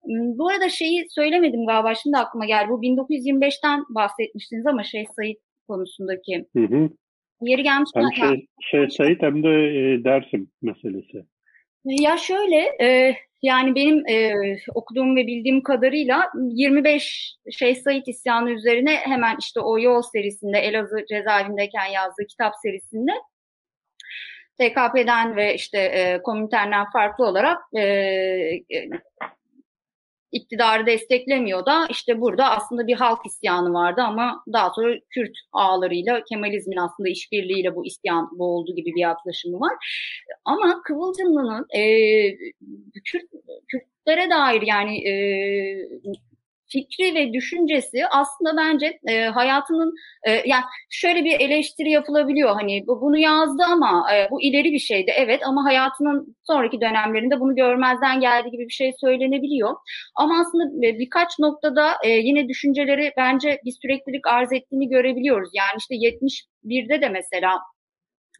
Hmm, bu arada şeyi söylemedim galiba şimdi aklıma geldi. Bu 1925'ten bahsetmiştiniz ama şey Sayit konusundaki. Hı hı. Yeri gelmiş. Hem şey, şey Sayit hem de e, Dersim meselesi. Ya şöyle e, yani benim e, okuduğum ve bildiğim kadarıyla 25 şey Said isyanı üzerine hemen işte o yol serisinde Elazığ cezaevindeyken yazdığı kitap serisinde TKP'den ve işte e, Komintern'den farklı olarak e, iktidarı desteklemiyor da işte burada aslında bir halk isyanı vardı ama daha sonra Kürt ağlarıyla Kemalizmin aslında işbirliğiyle bu isyan boğuldu gibi bir yaklaşımı var. Ama Kıvılcımlı'nın e, Kürt, Kürtlere dair yani e, fikri ve düşüncesi aslında bence e, hayatının e, yani şöyle bir eleştiri yapılabiliyor. Hani bu, bunu yazdı ama e, bu ileri bir şeydi evet ama hayatının sonraki dönemlerinde bunu görmezden geldiği gibi bir şey söylenebiliyor. Ama aslında e, birkaç noktada e, yine düşünceleri bence bir süreklilik arz ettiğini görebiliyoruz. Yani işte 71'de de mesela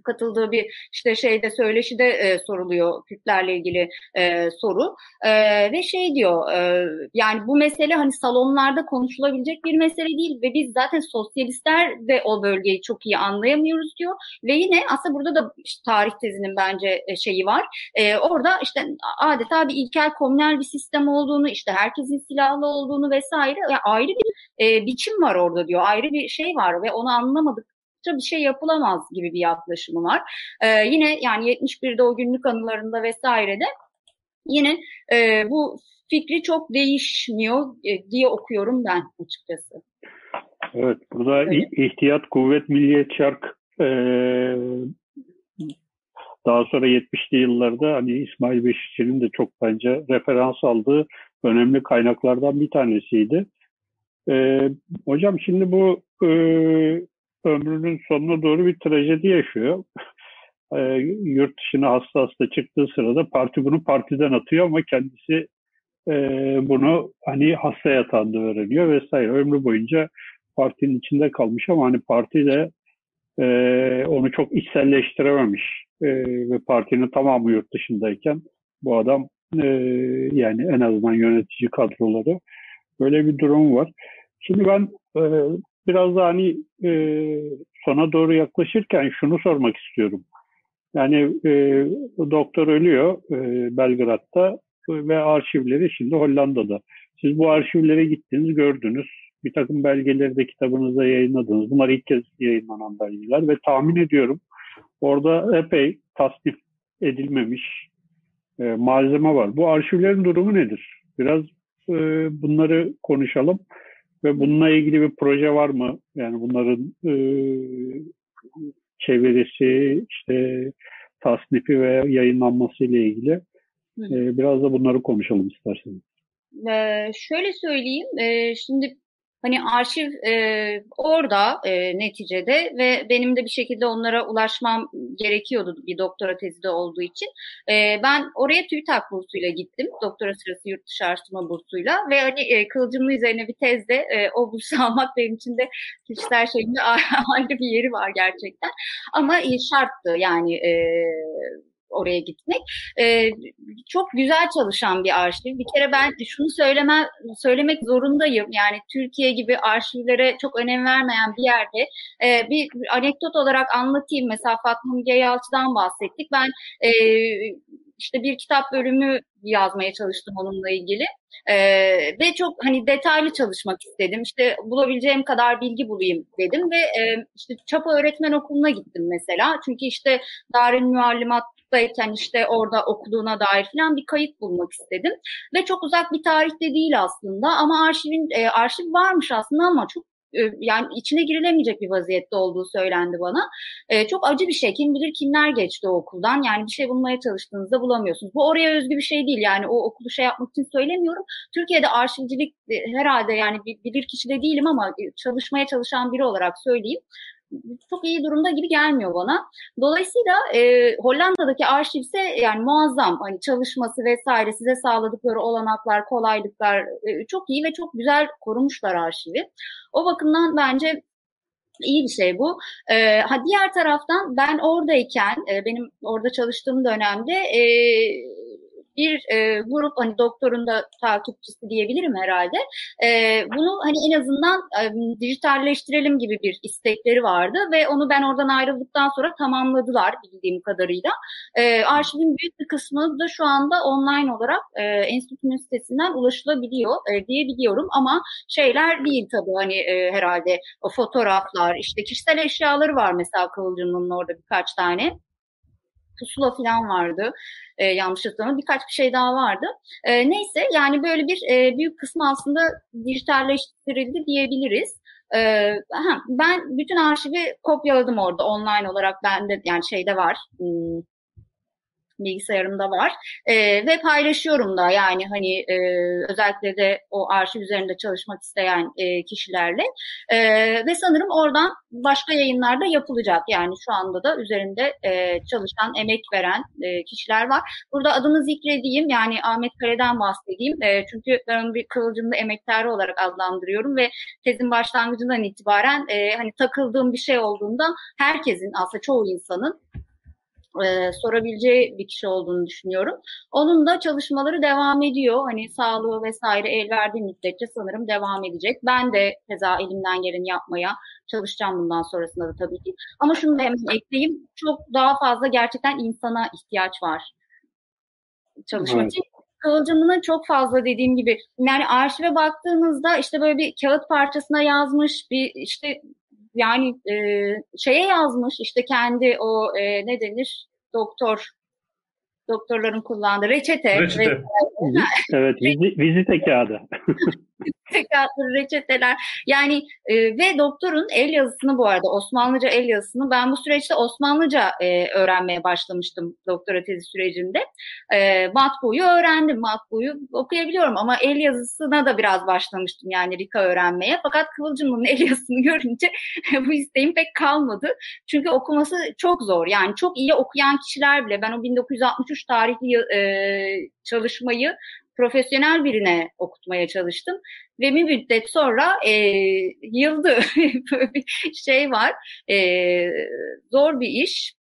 katıldığı bir işte şeyde söyleşide e, soruluyor Kürtlerle ilgili e, soru. E, ve şey diyor e, yani bu mesele hani salonlarda konuşulabilecek bir mesele değil ve biz zaten sosyalistler de o bölgeyi çok iyi anlayamıyoruz diyor. Ve yine aslında burada da işte tarih tezinin bence e, şeyi var. E, orada işte adeta bir ilkel komünel bir sistem olduğunu işte herkesin silahlı olduğunu vesaire yani ayrı bir e, biçim var orada diyor. Ayrı bir şey var ve onu anlamadık bir şey yapılamaz gibi bir yaklaşımı var. Ee, yine yani 71'de o günlük anılarında vesairede yine e, bu fikri çok değişmiyor e, diye okuyorum ben açıkçası. Evet, burada evet. ihtiyat kuvvet milliyet şark e, daha sonra 70'li yıllarda hani İsmail Beşikçi'nin de çok bence referans aldığı önemli kaynaklardan bir tanesiydi. E, hocam şimdi bu e, ömrünün sonuna doğru bir trajedi yaşıyor. E, yurt dışına hasta hasta çıktığı sırada parti bunu partiden atıyor ama kendisi e, bunu hani hasta yatağında öğreniyor vesaire. Ömrü boyunca partinin içinde kalmış ama hani parti de e, onu çok içselleştirememiş e, ve partinin tamamı yurt dışındayken bu adam e, yani en azından yönetici kadroları böyle bir durum var. Şimdi ben e, biraz daha hani e, sona doğru yaklaşırken şunu sormak istiyorum. Yani e, doktor ölüyor e, Belgrad'da ve arşivleri şimdi Hollanda'da. Siz bu arşivlere gittiniz, gördünüz. Bir takım belgeleri de kitabınızda yayınladınız. Bunlar ilk kez yayınlanan belgeler ve tahmin ediyorum orada epey tasnif edilmemiş e, malzeme var. Bu arşivlerin durumu nedir? Biraz e, bunları konuşalım. Ve bununla ilgili bir proje var mı? Yani bunların e, çevirisi, işte tasnifi ve yayınlanması ile ilgili e, biraz da bunları konuşalım isterseniz. Ee, şöyle söyleyeyim, e, şimdi Hani arşiv e, orada e, neticede ve benim de bir şekilde onlara ulaşmam gerekiyordu bir doktora tezi de olduğu için. E, ben oraya TÜBİTAK bursuyla gittim. Doktora sırası yurt dışı araştırma bursuyla ve hani e, kılıcımlı üzerine bir tezde e, o bursu almak benim için de kişiler şeyinde ayrı bir yeri var gerçekten. Ama e, şarttı yani e, oraya gitmek. E, çok güzel çalışan bir arşiv. Bir kere ben şunu söyleme, söylemek zorundayım. Yani Türkiye gibi arşivlere çok önem vermeyen bir yerde e, bir anekdot olarak anlatayım. Mesela Fatma Müge Yalçı'dan bahsettik. Ben e, işte bir kitap bölümü yazmaya çalıştım onunla ilgili. Ee, ve çok hani detaylı çalışmak istedim. İşte bulabileceğim kadar bilgi bulayım dedim ve e, işte Çapa Öğretmen Okulu'na gittim mesela. Çünkü işte Darül Müallimat'tayken işte orada okuduğuna dair falan bir kayıt bulmak istedim. Ve çok uzak bir tarihte değil aslında ama arşivin e, arşiv varmış aslında ama çok e, yani içine girilemeyecek bir vaziyette olduğu söylendi bana. E, çok acı bir şey. Kim bilir kimler geçti o okuldan. Yani bir şey bulmaya çalıştığınızda bulamıyorsunuz. Bu oraya özgü bir şey değil. Yani o okulu şey yapmak için söylemiyorum. Türkiye'de arşivcilik e, herhalde yani bilir kişi de değilim ama e, çalışmaya çalışan biri olarak söyleyeyim çok iyi durumda gibi gelmiyor bana. Dolayısıyla e, Hollanda'daki arşivse yani muazzam hani çalışması vesaire size sağladıkları olanaklar, kolaylıklar e, çok iyi ve çok güzel korumuşlar arşivi. O bakımdan bence iyi bir şey bu. E, ha diğer taraftan ben oradayken e, benim orada çalıştığım dönemde e, bir e, grup hani doktorun da takipçisi diyebilirim herhalde. E, bunu hani en azından e, dijitalleştirelim gibi bir istekleri vardı ve onu ben oradan ayrıldıktan sonra tamamladılar bildiğim kadarıyla. E, arşivin büyük bir kısmı da şu anda online olarak e, enstitünün sitesinden ulaşılabiliyor e, diyebiliyorum ama şeyler değil tabii hani e, herhalde o fotoğraflar işte kişisel eşyaları var mesela Kıvılcım'ın orada birkaç tane pusula falan vardı. E, yanlış hatırlamıyorum. Birkaç bir şey daha vardı. E, neyse yani böyle bir e, büyük kısmı aslında dijitalleştirildi diyebiliriz. E, ha, ben bütün arşivi kopyaladım orada online olarak bende yani şeyde var. Hmm, bilgisayarımda var. E, ve paylaşıyorum da yani hani e, özellikle de o arşiv üzerinde çalışmak isteyen e, kişilerle. E, ve sanırım oradan başka yayınlarda yapılacak. Yani şu anda da üzerinde e, çalışan emek veren e, kişiler var. Burada adını zikredeyim. Yani Ahmet Kare'den bahsedeyim. E, çünkü ben bir kıvılcımlı emektarı olarak adlandırıyorum ve tezin başlangıcından itibaren e, hani takıldığım bir şey olduğunda herkesin aslında çoğu insanın e, sorabileceği bir kişi olduğunu düşünüyorum. Onun da çalışmaları devam ediyor. Hani sağlığı vesaire el verdiği müddetçe sanırım devam edecek. Ben de keza elimden geleni yapmaya çalışacağım bundan sonrasında da tabii ki. Ama şunu da hemen ekleyeyim. Çok daha fazla gerçekten insana ihtiyaç var çalışmak evet. için. Kıvılcımının çok fazla dediğim gibi yani arşive baktığınızda işte böyle bir kağıt parçasına yazmış bir işte yani e, şeye yazmış işte kendi o e, ne denir doktor doktorların kullandığı reçete. Reçete. Ve, evet, vizit, vizite kağıdı. tekrar reçeteler. Yani e, ve doktorun el yazısını bu arada Osmanlıca el yazısını ben bu süreçte Osmanlıca e, öğrenmeye başlamıştım doktora tezi sürecinde. E, matbuyu öğrendim. Matbuyu okuyabiliyorum ama el yazısına da biraz başlamıştım yani Rika öğrenmeye. Fakat Kıvılcım'ın el yazısını görünce bu isteğim pek kalmadı. Çünkü okuması çok zor. Yani çok iyi okuyan kişiler bile ben o 1963 tarihli e, çalışmayı profesyonel birine okutmaya çalıştım. Ve bir müddet sonra e, yıldı. Bir şey var. E, zor bir iş.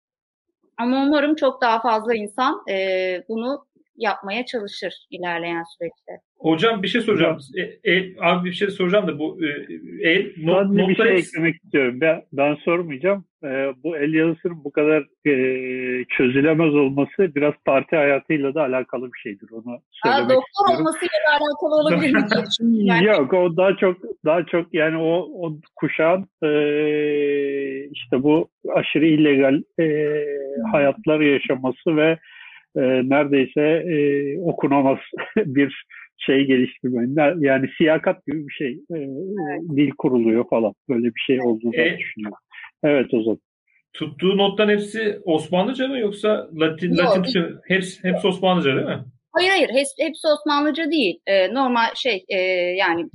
Ama umarım çok daha fazla insan e, bunu yapmaya çalışır ilerleyen süreçte. Hocam bir şey soracağım. E, e, abi bir şey soracağım da bu e, el not, not bir şey eklemek istiyorum. Ben, ben sormayacağım. E, bu el yazısının bu kadar e, çözülemez olması biraz parti hayatıyla da alakalı bir şeydir. Onu söylemek Aa, doktor istiyorum. olmasıyla da alakalı olabilir mi? yani. Yok o daha çok daha çok yani o, o kuşağın e, işte bu aşırı illegal e, hayatlar yaşaması ve e, neredeyse e, okunamaz bir şey geliştirmenin yani siyakat gibi bir şey e, evet. dil kuruluyor falan böyle bir şey olduğunu e, düşünüyorum. Evet o zaman. Tuttuğu nottan hepsi Osmanlıca mı yoksa Latin Yok. Latince hepsi hepsi Osmanlıca değil mi? Hayır hayır hepsi, hepsi Osmanlıca değil. Ee, normal şey e, yani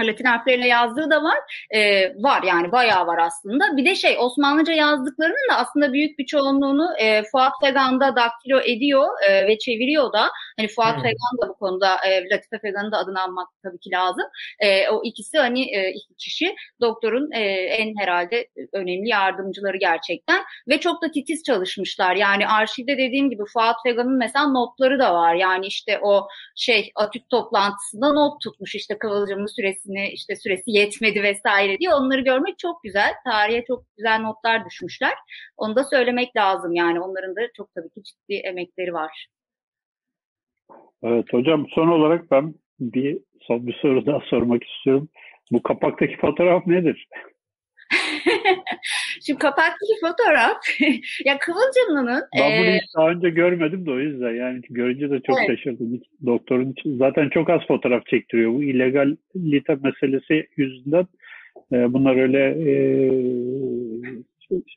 Latin harfleriyle yazdığı da var. E, var yani bayağı var aslında. Bir de şey Osmanlıca yazdıklarının da aslında büyük bir çoğunluğunu e, Fuat Fegan'da daktilo ediyor e, ve çeviriyor da. Hani Fuat hmm. Fegan da bu konuda e, Latife Fegan'ın da adını almak tabii ki lazım. E, o ikisi hani e, iki kişi doktorun e, en herhalde önemli yardımcıları gerçekten. Ve çok da titiz çalışmışlar. Yani arşivde dediğim gibi Fuat Fegan'ın mesela notları da var. Yani işte o şey atüt toplantısında not tutmuş işte Kıvılcımlı süresi süresini işte süresi yetmedi vesaire diye onları görmek çok güzel. Tarihe çok güzel notlar düşmüşler. Onu da söylemek lazım yani onların da çok tabii ki ciddi emekleri var. Evet hocam son olarak ben bir bir soru daha sormak istiyorum. Bu kapaktaki fotoğraf nedir? Şimdi kapaktaki fotoğraf ya Kıvılcımlı'nın ben bunu e... hiç daha önce görmedim de o yüzden yani görünce de çok evet. şaşırdım. Doktorun zaten çok az fotoğraf çektiriyor. Bu illegalite meselesi yüzünden e, bunlar öyle e,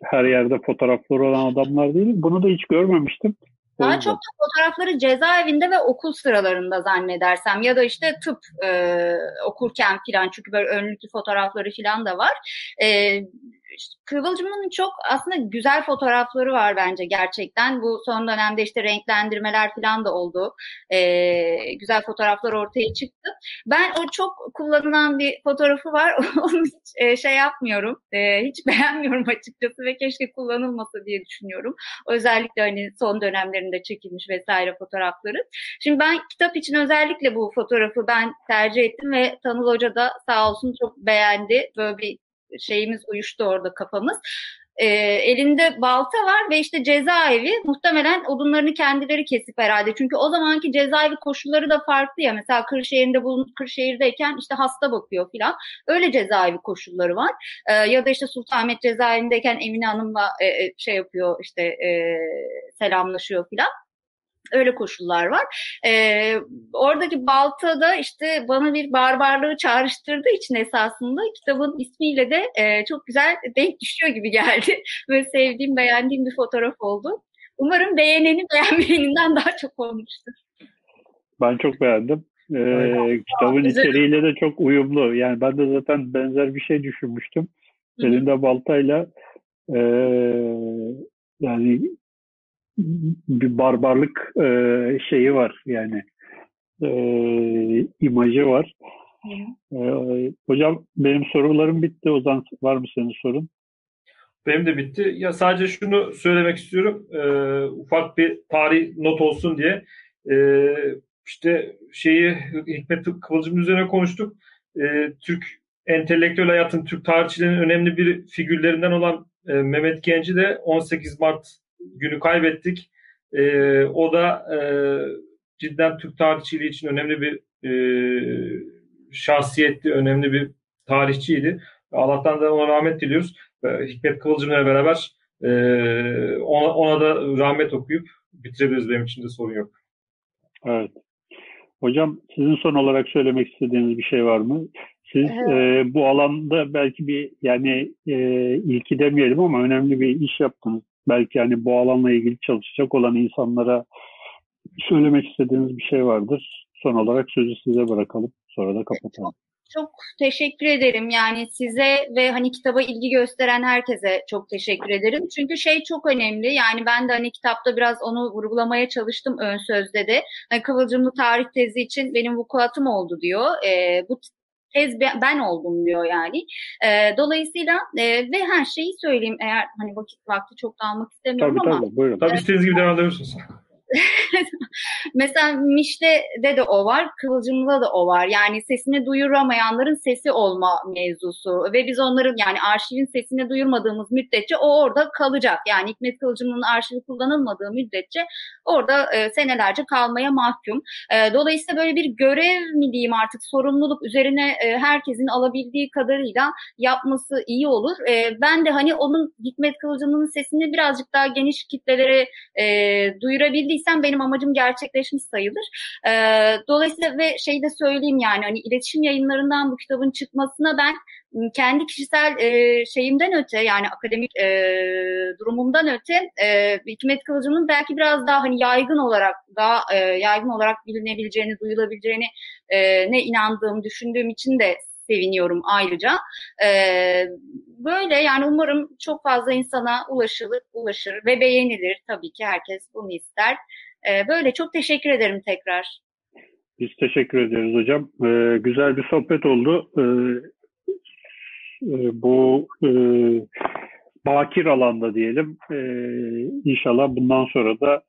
her yerde fotoğrafları olan adamlar değil. Bunu da hiç görmemiştim. Daha çok da fotoğrafları cezaevinde ve okul sıralarında zannedersem ya da işte tıp e, okurken filan çünkü böyle önlüklü fotoğrafları filan da var. E, Kıvılcım'ın çok aslında güzel fotoğrafları var bence gerçekten. Bu son dönemde işte renklendirmeler falan da oldu. Ee, güzel fotoğraflar ortaya çıktı. Ben o çok kullanılan bir fotoğrafı var. Onu hiç e, şey yapmıyorum. E, hiç beğenmiyorum açıkçası ve keşke kullanılmasa diye düşünüyorum. Özellikle hani son dönemlerinde çekilmiş vesaire fotoğrafları. Şimdi ben kitap için özellikle bu fotoğrafı ben tercih ettim ve Tanıl Hoca da sağ olsun çok beğendi. Böyle bir şeyimiz uyuştu orada kafamız. E, elinde balta var ve işte cezaevi muhtemelen odunlarını kendileri kesip herhalde. Çünkü o zamanki cezaevi koşulları da farklı ya. Mesela Kırşehir'de bulun Kırşehir'deyken işte hasta bakıyor filan. Öyle cezaevi koşulları var. E, ya da işte Sultanahmet cezaevindeyken Emine Hanım'la e, e şey yapıyor işte e, selamlaşıyor filan. Öyle koşullar var. Ee, oradaki balta da işte bana bir barbarlığı çağrıştırdığı için esasında kitabın ismiyle de e, çok güzel denk düşüyor gibi geldi. Ve sevdiğim, beğendiğim bir fotoğraf oldu. Umarım beğeneni beğenmeyeninden daha çok olmuştur. Ben çok beğendim. Ee, kitabın içeriğiyle de çok uyumlu. Yani ben de zaten benzer bir şey düşünmüştüm. Elinde baltayla e, yani bir barbarlık e, şeyi var yani e, imajı var. E, hocam benim sorularım bitti. O zaman var mı senin sorun? Benim de bitti. Ya sadece şunu söylemek istiyorum. E, ufak bir tarih not olsun diye. E, işte şeyi Hikmet Kıvılcım üzerine konuştuk. E, Türk entelektüel hayatın, Türk tarihçilerinin önemli bir figürlerinden olan e, Mehmet Genci de 18 Mart günü kaybettik. E, o da e, cidden Türk tarihçiliği için önemli bir e, şahsiyetti, önemli bir tarihçiydi. Allah'tan da ona rahmet diliyoruz. Hikmet Kıvılcım'la beraber e, ona, ona da rahmet okuyup bitirebiliriz. Benim için de sorun yok. Evet. Hocam sizin son olarak söylemek istediğiniz bir şey var mı? Siz evet. e, bu alanda belki bir yani e, ilki demeyelim ama önemli bir iş yaptınız. Belki yani bu alanla ilgili çalışacak olan insanlara söylemek istediğiniz bir şey vardır. Son olarak sözü size bırakalım. Sonra da kapatalım. Çok teşekkür ederim. Yani size ve hani kitaba ilgi gösteren herkese çok teşekkür ederim. Çünkü şey çok önemli. Yani ben de hani kitapta biraz onu vurgulamaya çalıştım ön sözde de. Hani Kıvılcımlı tarih tezi için benim vukuatım oldu diyor. E, bu tez ben oldum diyor yani. E, dolayısıyla e, ve her şeyi söyleyeyim eğer hani vakit vakti çok da almak istemiyorum tabii, ama. Tabii buyurun. Tabii istediğiniz gibi devam edebilirsiniz. Mesela Mişte'de de o var, Kıvılcım'da da o var. Yani sesini duyuramayanların sesi olma mevzusu ve biz onların yani arşivin sesini duyurmadığımız müddetçe o orada kalacak. Yani Hikmet Kıvılcım'ın arşivi kullanılmadığı müddetçe orada e, senelerce kalmaya mahkum. E, dolayısıyla böyle bir görev mi diyeyim artık sorumluluk üzerine e, herkesin alabildiği kadarıyla yapması iyi olur. E, ben de hani onun Hikmet Kıvılcım'ın sesini birazcık daha geniş kitlelere e, duyurabildiğim ettiysem benim amacım gerçekleşmiş sayılır. E, dolayısıyla ve şey de söyleyeyim yani hani iletişim yayınlarından bu kitabın çıkmasına ben kendi kişisel e, şeyimden öte yani akademik e, durumumdan öte e, Hikmet Kılıcı'nın belki biraz daha hani yaygın olarak daha e, yaygın olarak bilinebileceğini, duyulabileceğini e, ne inandığım, düşündüğüm için de seviniyorum ayrıca. Ee, böyle yani umarım çok fazla insana ulaşılır, ulaşır ve beğenilir. Tabii ki herkes bunu ister. Ee, böyle çok teşekkür ederim tekrar. Biz teşekkür ederiz hocam. Ee, güzel bir sohbet oldu. Ee, e, bu e, bakir alanda diyelim. Ee, inşallah bundan sonra da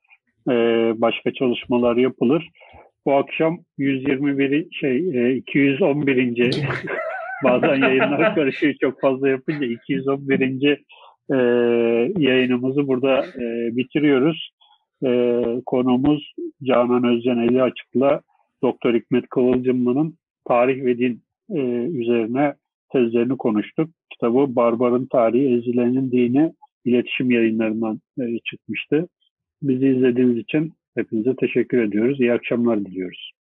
e, başka çalışmalar yapılır bu akşam 121 şey 211. E, bazen yayınlar karışıyor çok fazla yapınca 211. E, yayınımızı burada e, bitiriyoruz. E, konuğumuz Canan Özcan Eli Açık'la Doktor Hikmet Kıvılcımlı'nın tarih ve din e, üzerine tezlerini konuştuk. Kitabı Barbarın Tarihi, Ezilenin Dini iletişim yayınlarından e, çıkmıştı. Bizi izlediğiniz için Hepinize teşekkür ediyoruz. İyi akşamlar diliyoruz.